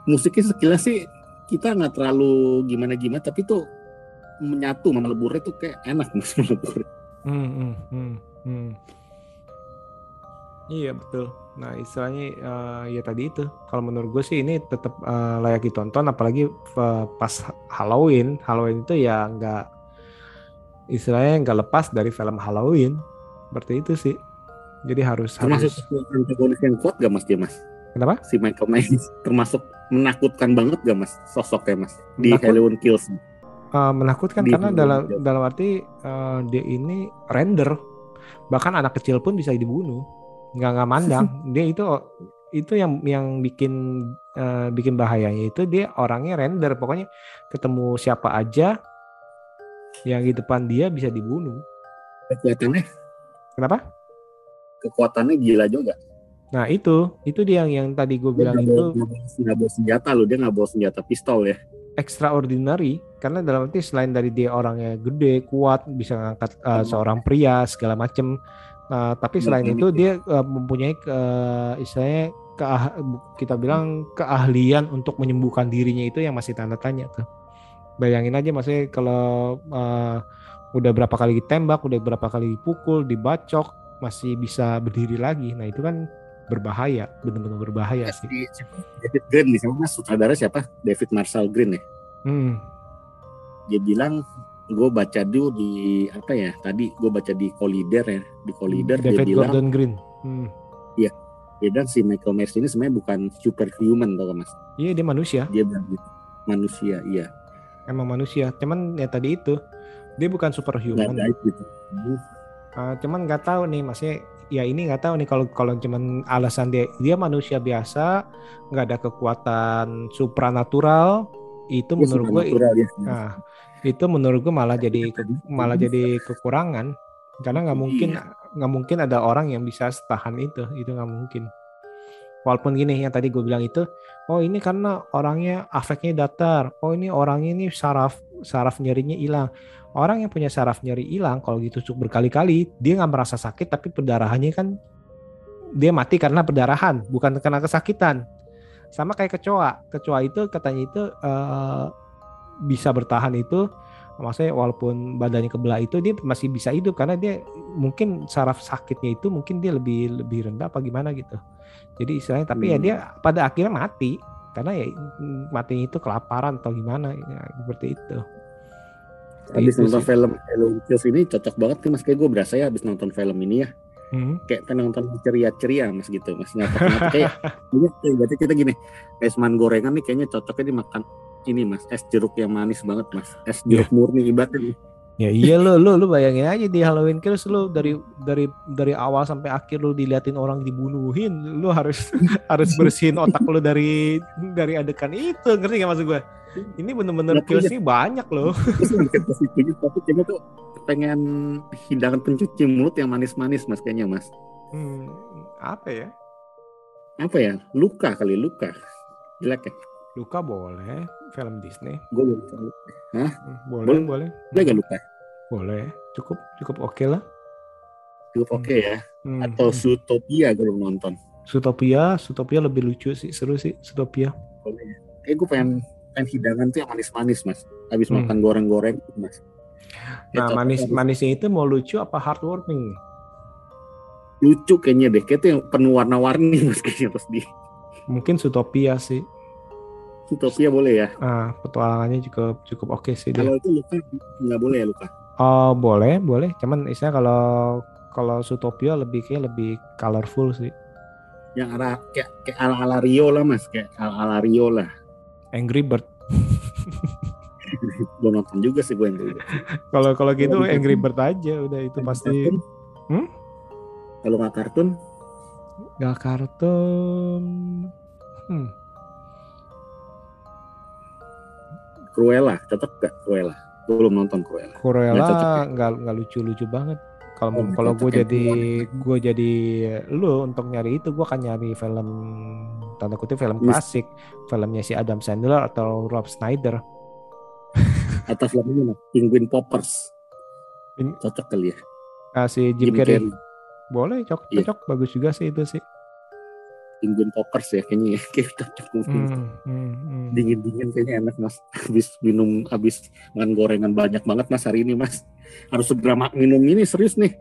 Musiknya sekilas sih kita nggak terlalu gimana-gimana, tapi tuh menyatu sama leburnya tuh kayak enak mas melebur. Hmm, hmm, hmm, hmm. Iya betul. Nah istilahnya eh, ya tadi itu. Kalau menurut gue sih ini tetap eh, layak ditonton, apalagi eh, pas Halloween. Halloween itu ya nggak istilahnya nggak lepas dari film Halloween. Seperti itu sih. Jadi harus Termasuk harus. antagonis yang kuat gak mas dia mas? Kenapa? Si Michael Myers termasuk menakutkan banget gak mas sosoknya mas di Menakut- Halloween Kills? Eh, menakutkan Di karena dalam Kills. dalam arti eh, dia ini render. Bahkan anak kecil pun bisa dibunuh. Nggak nggak mandang. dia itu itu yang yang bikin eh, bikin bahayanya itu dia orangnya render. Pokoknya ketemu siapa aja yang di depan dia bisa dibunuh. Kekuatannya Kenapa? kekuatannya gila juga. Nah itu itu dia yang yang tadi gue Dia bilang nggak itu nggak bawa- senjata loh, dia nggak bawa senjata pistol ya. extraordinary karena dalam arti selain dari dia orangnya gede kuat bisa ngangkat uh, seorang pria segala macem uh, tapi selain itu dia uh, mempunyai uh, istilahnya keah- kita bilang keahlian untuk menyembuhkan dirinya itu yang masih tanda tanya tuh bayangin aja maksudnya kalau uh, udah berapa kali ditembak udah berapa kali dipukul dibacok masih bisa berdiri lagi nah itu kan berbahaya benar-benar berbahaya sih Si- siapa? David Green nih, siapa mas? Sutradara siapa? David Marshall Green ya. hmm. Dia bilang gue baca dulu di apa ya tadi gue baca di Collider ya di Collider dia David bilang Gordon Green hmm. dia bilang si Michael Myers ini sebenarnya bukan superhuman tau mas iya dia manusia dia bilang gitu manusia iya emang manusia. Cuman ya tadi itu dia bukan superhuman. Gitu. Uh, cuman nggak tahu nih maksudnya ya ini nggak tahu nih kalau kalau cuman alasan dia dia manusia biasa nggak ada kekuatan supranatural itu dia menurut gue ya. nah, itu menurut gue malah jadi ke- malah jadi kekurangan. Karena nggak mungkin nggak mungkin ada orang yang bisa setahan itu itu nggak mungkin walaupun gini yang tadi gue bilang itu oh ini karena orangnya afeknya datar. Oh ini orangnya ini saraf saraf nyerinya hilang. Orang yang punya saraf nyeri hilang kalau ditusuk berkali-kali dia nggak merasa sakit tapi perdarahannya kan dia mati karena perdarahan bukan karena kesakitan. Sama kayak kecoa. Kecoa itu katanya itu eh, bisa bertahan itu maksudnya walaupun badannya kebelah itu dia masih bisa hidup karena dia mungkin saraf sakitnya itu mungkin dia lebih lebih rendah apa gimana gitu jadi istilahnya tapi ya Hmm. dia pada akhirnya mati. Karena ya matinya itu kelaparan atau gimana ya, seperti itu. Habis Itu nonton sih. film Halloween Kills ini cocok banget nih mas. Kayak gue berasa ya habis nonton film ini ya. Hmm. kayak nonton ceria-ceria mas gitu. Mas ngapa kayak ini kayak berarti kita gini es man gorengan nih kayaknya cocoknya dimakan ini mas. Es jeruk yang manis banget mas. Es jeruk murni ibaratnya Ya iya lu lu lu bayangin aja di Halloween Kills lu dari dari dari awal sampai akhir lu diliatin orang dibunuhin, lu harus harus bersihin otak lu dari dari adegan itu, ngerti gak maksud gue? Ini bener-bener kills ya. sih banyak loh. ke situ tapi kayaknya tuh pengen hidangan pencuci mulut yang manis-manis mas kayaknya mas Hmm, apa ya? apa ya luka kali luka jelek ya Luka boleh, film Disney. Gue belum tahu. Hmm, Boleh, Boleh. boleh. Boleh gak lupa? Boleh. Cukup cukup oke lah. Cukup oke ya. Hmm, Atau hmm. Zootopia gue belum nonton. Zootopia, Zootopia lebih lucu sih, seru sih Zootopia. Kayak gue pengen pengen hidangan tuh yang manis-manis mas. Habis Hmm. makan goreng-goreng mas. Ya, Nah, cocok manis manisnya itu mau lucu apa heartwarming? lucu kayaknya deh. Kayak tuh yang penuh warna-warni mas kayaknya terus di Mungkin Zootopia sih. Zootopia boleh ya. Ah, petualangannya juga cukup oke sih dia. Kalau itu luka nggak boleh ya luka. Oh, boleh, boleh. Cuman istilah kalau kalau Zootopia lebih kayak lebih colorful sih. Yang arah kayak kayak ala ala Rio lah mas. Kayak ala ala Rio lah. Angry Bird. gue nonton juga sih gue dulu. Kalau kalau gitu Kalau Angry Bird aja udah itu pasti. Kartun? Hmm? Kalau nggak kartun, Gak kartun. Hmm. Cruella cocok gak Cruella? Belum nonton Cruella. Nggak cocok ya? Cruella nggak nggak lucu-lucu banget. Kalau Oh, nggak kalau cocok gue ya, jadi gue jadi lu untuk nyari itu gue akan nyari film tanda kutip film Mis- klasik, filmnya si Adam Sandler atau Rob Schneider. Atau film ini mas, Penguin Poppers. Cocok kali ya. Ah, si Jim, Carrey. Boleh, cocok, Iya. cocok, bagus juga sih itu sih. Penguin Poppers ya kayaknya ya. Kayak cocok mungkin. Hmm, hmm, hmm. Dingin-dingin kayaknya enak mas. Habis minum, habis makan gorengan banyak banget mas hari ini mas. Harus segera minum ini serius nih.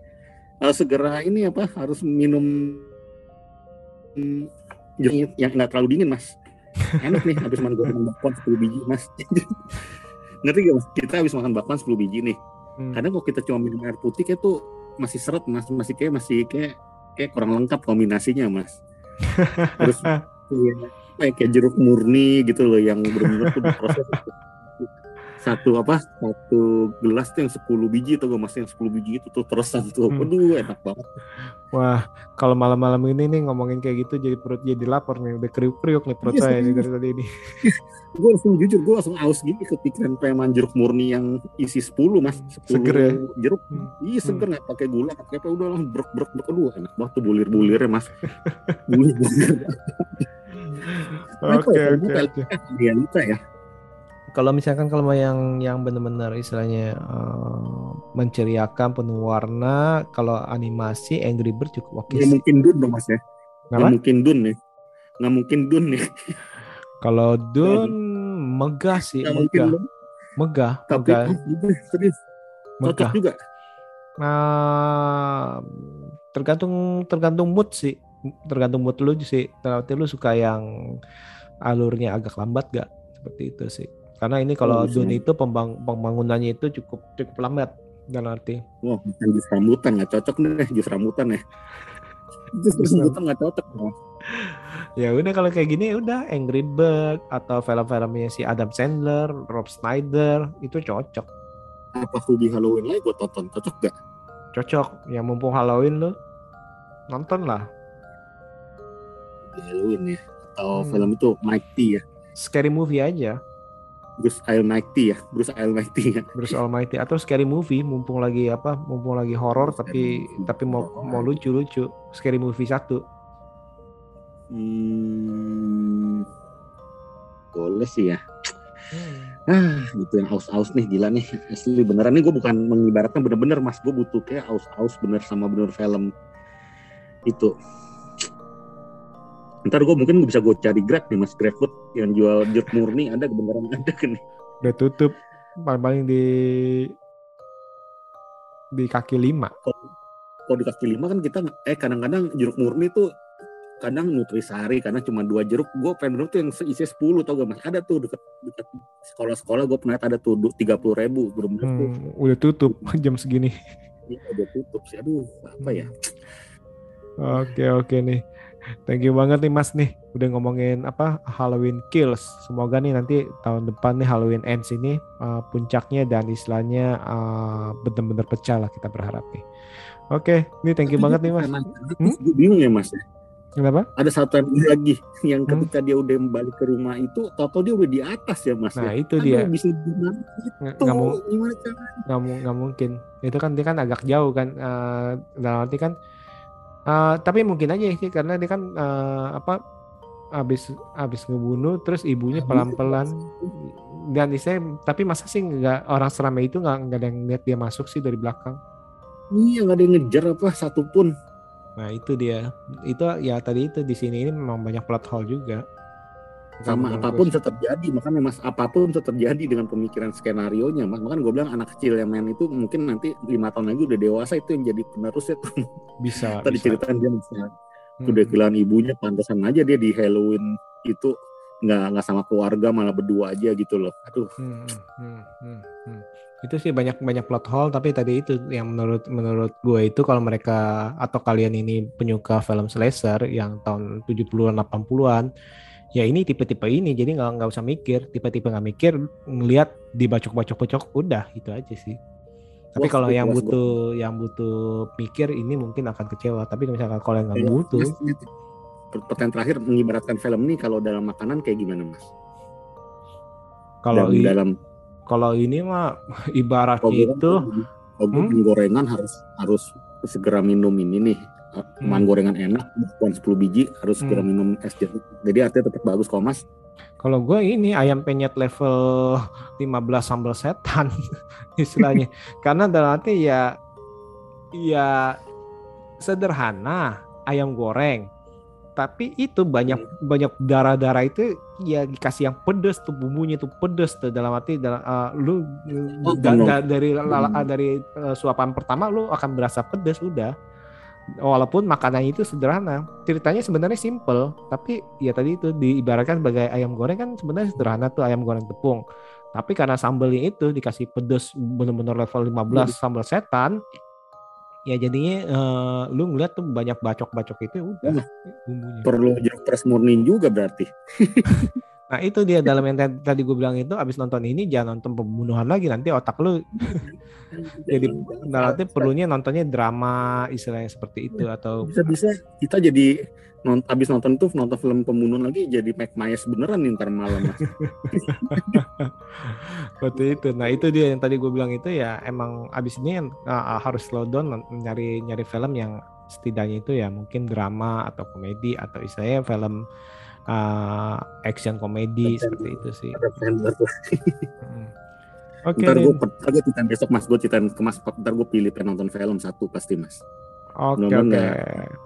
Harus segera ini apa? Harus minum yang nggak terlalu dingin mas. Enak nih habis makan gorengan bakwan 10 biji mas. Ngerti gak mas? Kita habis makan bakwan 10 biji nih. Hmm. kadang kalau kita cuma minum air putih kayak tuh masih seret mas masih kayak masih kayak kayak kurang lengkap kombinasinya mas terus iya, kayak, jeruk murni gitu loh yang benar-benar tuh diproses satu apa satu gelas tuh yang 10 biji tuh gue mas yang 10 biji itu tuh terusan tuh Hmm. aduh enak banget Wah, kalau malam-malam ini nih ngomongin kayak gitu jadi perut jadi lapar nih, udah kriuk-kriuk nih perut saya nih serius. dari tadi ini. gue langsung jujur gue langsung aus gini kepikiran pengen jeruk murni yang isi 10 mas 10 Seger ya? jeruk Hmm. iya seger nggak pakai gula pakai apa udah langsung brek brek brek aduh enak banget tuh bulir bulirnya mas bulir bulir Oke, ya, oke, oke. realita ya Kalau misalkan kalau yang yang benar-benar istilahnya eh, menceriakan penuh warna, kalau animasi Angry Bird cukup oke nggak sih. mungkin dun dong mas ya Kenapa? nggak mungkin dun nih nggak mungkin dun nih Kalau Dun megah sih, nggak megah, megah, tapi megah, ah, gitu, serius cocok megah. juga Nah, tergantung tergantung mood sih, tergantung mood lu sih. Berarti lu suka yang alurnya agak lambat gak? Seperti itu sih. Karena ini kalau Oh, Dun bisa. itu pembang- pembangunannya itu cukup cukup lambat dan arti. wah bukan jus rambutan nggak cocok nih jus rambutan ya jus Jus rambutan nggak cocok Mas. Ya udah kalau kayak gini ya udah Angry Bird atau film-filmnya si Adam Sandler, Rob Schneider itu cocok. apa Ruby Halloween lagi gue tonton cocok gak Cocok. Yang mumpung Halloween lu nonton lah. Halloween ya atau Hmm. film itu Mike T ya Scary movie aja. Bruce Almighty ya Bruce Almighty ya. Bruce Almighty. Atau scary movie mumpung lagi apa mumpung lagi horor tapi movie. tapi mau mau lucu lucu scary movie satu. Hmm, boleh sih ya. Ah itu yang aus-aus nih gila nih. Asli beneran nih gue bukan mengibaratkan bener-bener mas. Gue butuh kayak aus-aus bener sama bener film. Itu ntar gue mungkin bisa gue cari grab nih mas. GrabFood yang jual jeruk murni ada beneran ada kan udah tutup. Paling paling di di kaki lima. Kalau di kaki lima kan kita eh kadang-kadang jeruk murni tuh kadang nutrisari karena cuma dua jeruk. Gue pengen bener tuh yang isi 10 tau gak mas? Ada tuh deket deket sekolah-sekolah gue pernah ada tuh tiga puluh ribu belum hmm, udah tutup jam segini. Iya, udah tutup sih. Aduh apa ya? Oke oke nih thank you banget nih mas nih udah ngomongin apa Halloween Kills. Semoga nih nanti tahun depan nih Halloween Ends ini uh, puncaknya dan istilahnya uh, bener-bener pecah lah kita berharap nih. Oke nih thank you banget nih mas. Hmm? gue bingung ya mas kenapa? Ada satu lagi yang Hmm? ketika dia udah balik ke rumah itu toto dia udah di atas ya mas nah ya. itu Aduh, dia. bisa gimana tuh nggak mau gimana caranya? nggak mu- nggak mungkin. Itu kan dia kan agak jauh kan eh, dalam arti kan eh, tapi mungkin aja sih karena dia kan eh, apa abis abis ngebunuh terus ibunya pelan-pelan. dan saya tapi masa sih nggak orang seramai itu nggak nggak ada yang lihat dia masuk sih dari belakang. Iya nggak ada yang ngejar apa satupun. nah itu dia. Itu ya tadi itu di sini ini memang banyak plot hole juga Sama apa pun bisa terjadi. Makanya mas apa pun bisa terjadi dengan pemikiran skenario nya mas. Makanya gue bilang anak kecil yang main itu mungkin nanti lima tahun lagi udah dewasa itu yang jadi penerusnya tuh. bisa Tadi ceritain dia bisa Hmm. udah kehilangan ibunya pantesan aja dia di Halloween itu nggak nggak sama keluarga malah berdua aja gitu loh. Aduh. Hmm, hmm, hmm, hmm. Itu sih banyak banyak plot hole tapi tadi itu yang menurut menurut gue itu kalau mereka atau kalian ini penyuka film slasher yang tahun 70-an 80-an ya ini tipe-tipe ini jadi nggak nggak usah mikir tipe-tipe nggak mikir ngelihat dibacok-bacok-bacok udah itu aja sih tapi kalau yang butuh yang butuh mikir ini mungkin akan kecewa tapi misalkan kalau yang nggak Iya, butuh Mas, ini pertanyaan terakhir mengibaratkan film ini kalau dalam makanan kayak gimana mas? kalau dalam, kalau ini mah ibarat kalau gue itu kalau gue Hmm? gorengan harus harus segera minum ini nih. Makan gorengan enak, bukan 10 biji harus Hmm. minum es jeruk. Jadi artinya tetap bagus kalau mas. Kalau gue ini ayam penyet level 15 sambal setan istilahnya. Karena dalam arti ya ya sederhana ayam goreng. Tapi itu banyak banyak darah-darah itu ya dikasih yang pedes tuh bumbunya tuh pedes tuh dalam arti dalam uh, lu Oh, da- da- dari lala- Hmm. dari uh, suapan pertama lu akan berasa pedes udah. Walaupun makanannya itu sederhana, ceritanya sebenarnya simple, tapi ya tadi itu diibaratkan sebagai ayam goreng kan sebenarnya sederhana tuh ayam goreng tepung. Tapi karena sambalnya itu dikasih pedes bener-bener level 15 sambal setan, ya jadinya eh, lu ngeliat tuh banyak bacok-bacok itu ya udah bumbunya. Perlu jeruk pres murni juga berarti. Nah itu dia dalam yang tadi- gue bilang itu abis nonton ini jangan nonton pembunuhan lagi nanti otak lu jadi nanti perlunya nontonnya drama istilahnya seperti itu atau bisa-bisa kita jadi non, abis nonton tuh nonton film pembunuhan lagi jadi Mike Myers beneran nih ntar malam mas. seperti itu. Nah itu dia yang tadi gue bilang itu ya emang abis ini uh, harus slow down nyari nyari film yang setidaknya itu ya mungkin drama atau komedi atau istilahnya film uh, action komedi seperti itu sih. Hmm. Oke, Ntar gue ntar gue ceritain besok mas, gue ceritain ke mas. Ntar gue pilih pengen nonton film satu pasti mas. oke, mudah-mudahan oke. nggak-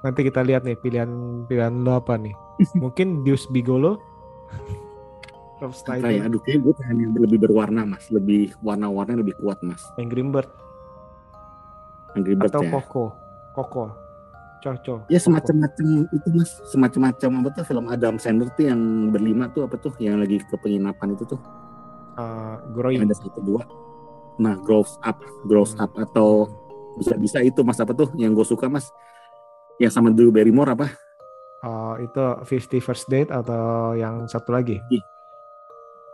Nanti kita lihat nih pilihan pilihan lo apa nih? Mungkin Deus Bigolo, Rob ya? Snyder, Aduh, kayak gue pengen yang lebih berwarna mas, lebih warna-warna lebih kuat mas. Angry Bird, Angry Birds atau ya. Coco, Coco, Coco. Ya semacam-macam itu mas, semacam-macam apa tuh film Adam Sandler tuh yang berlima tuh apa tuh, yang lagi ke penginapan itu tuh, Uh, yang Growing. ada satu dua. Nah, Grows Up, Grows Up atau bisa-bisa itu mas apa tuh yang gue suka mas, yang sama Drew Barrymore apa? Uh, itu 50 First Date atau yang satu lagi?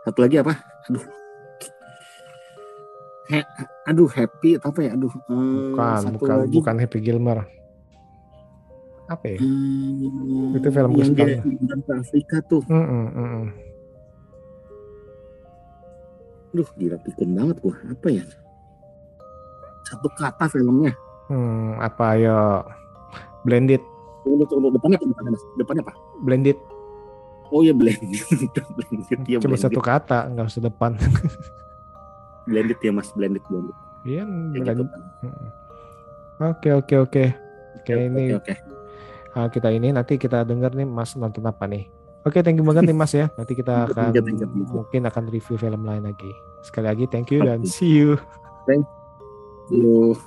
Satu lagi apa? Aduh. He, aduh happy apa ya? Aduh. eh, Bukan, satu bukan, lagi. bukan Happy Gilmore. Apa ya? Hmm, Itu film yang ke Afrika tuh. Mm-mm, mm-mm. Duh, gila pikun banget gua. Apa ya? Satu kata filmnya. Hmm, apa ya? Blended, Tunggu, tunggu, depannya apa? Depannya, depannya apa? blended. Oh ya blended. blended ya Cuma blended. satu kata, nggak usah depan. Blended ya mas, blended blended. Iya, gitu blended. Oke, oke, oke. Oke, ini Oke, oke. Uh, kita ini nanti kita dengar nih Mas nonton apa nih. Oke, thank you banget nih Mas ya. Nanti kita Thank you, akan thank you, thank you, thank you. mungkin akan review film lain lagi. Sekali lagi thank you dan see you. Yuk.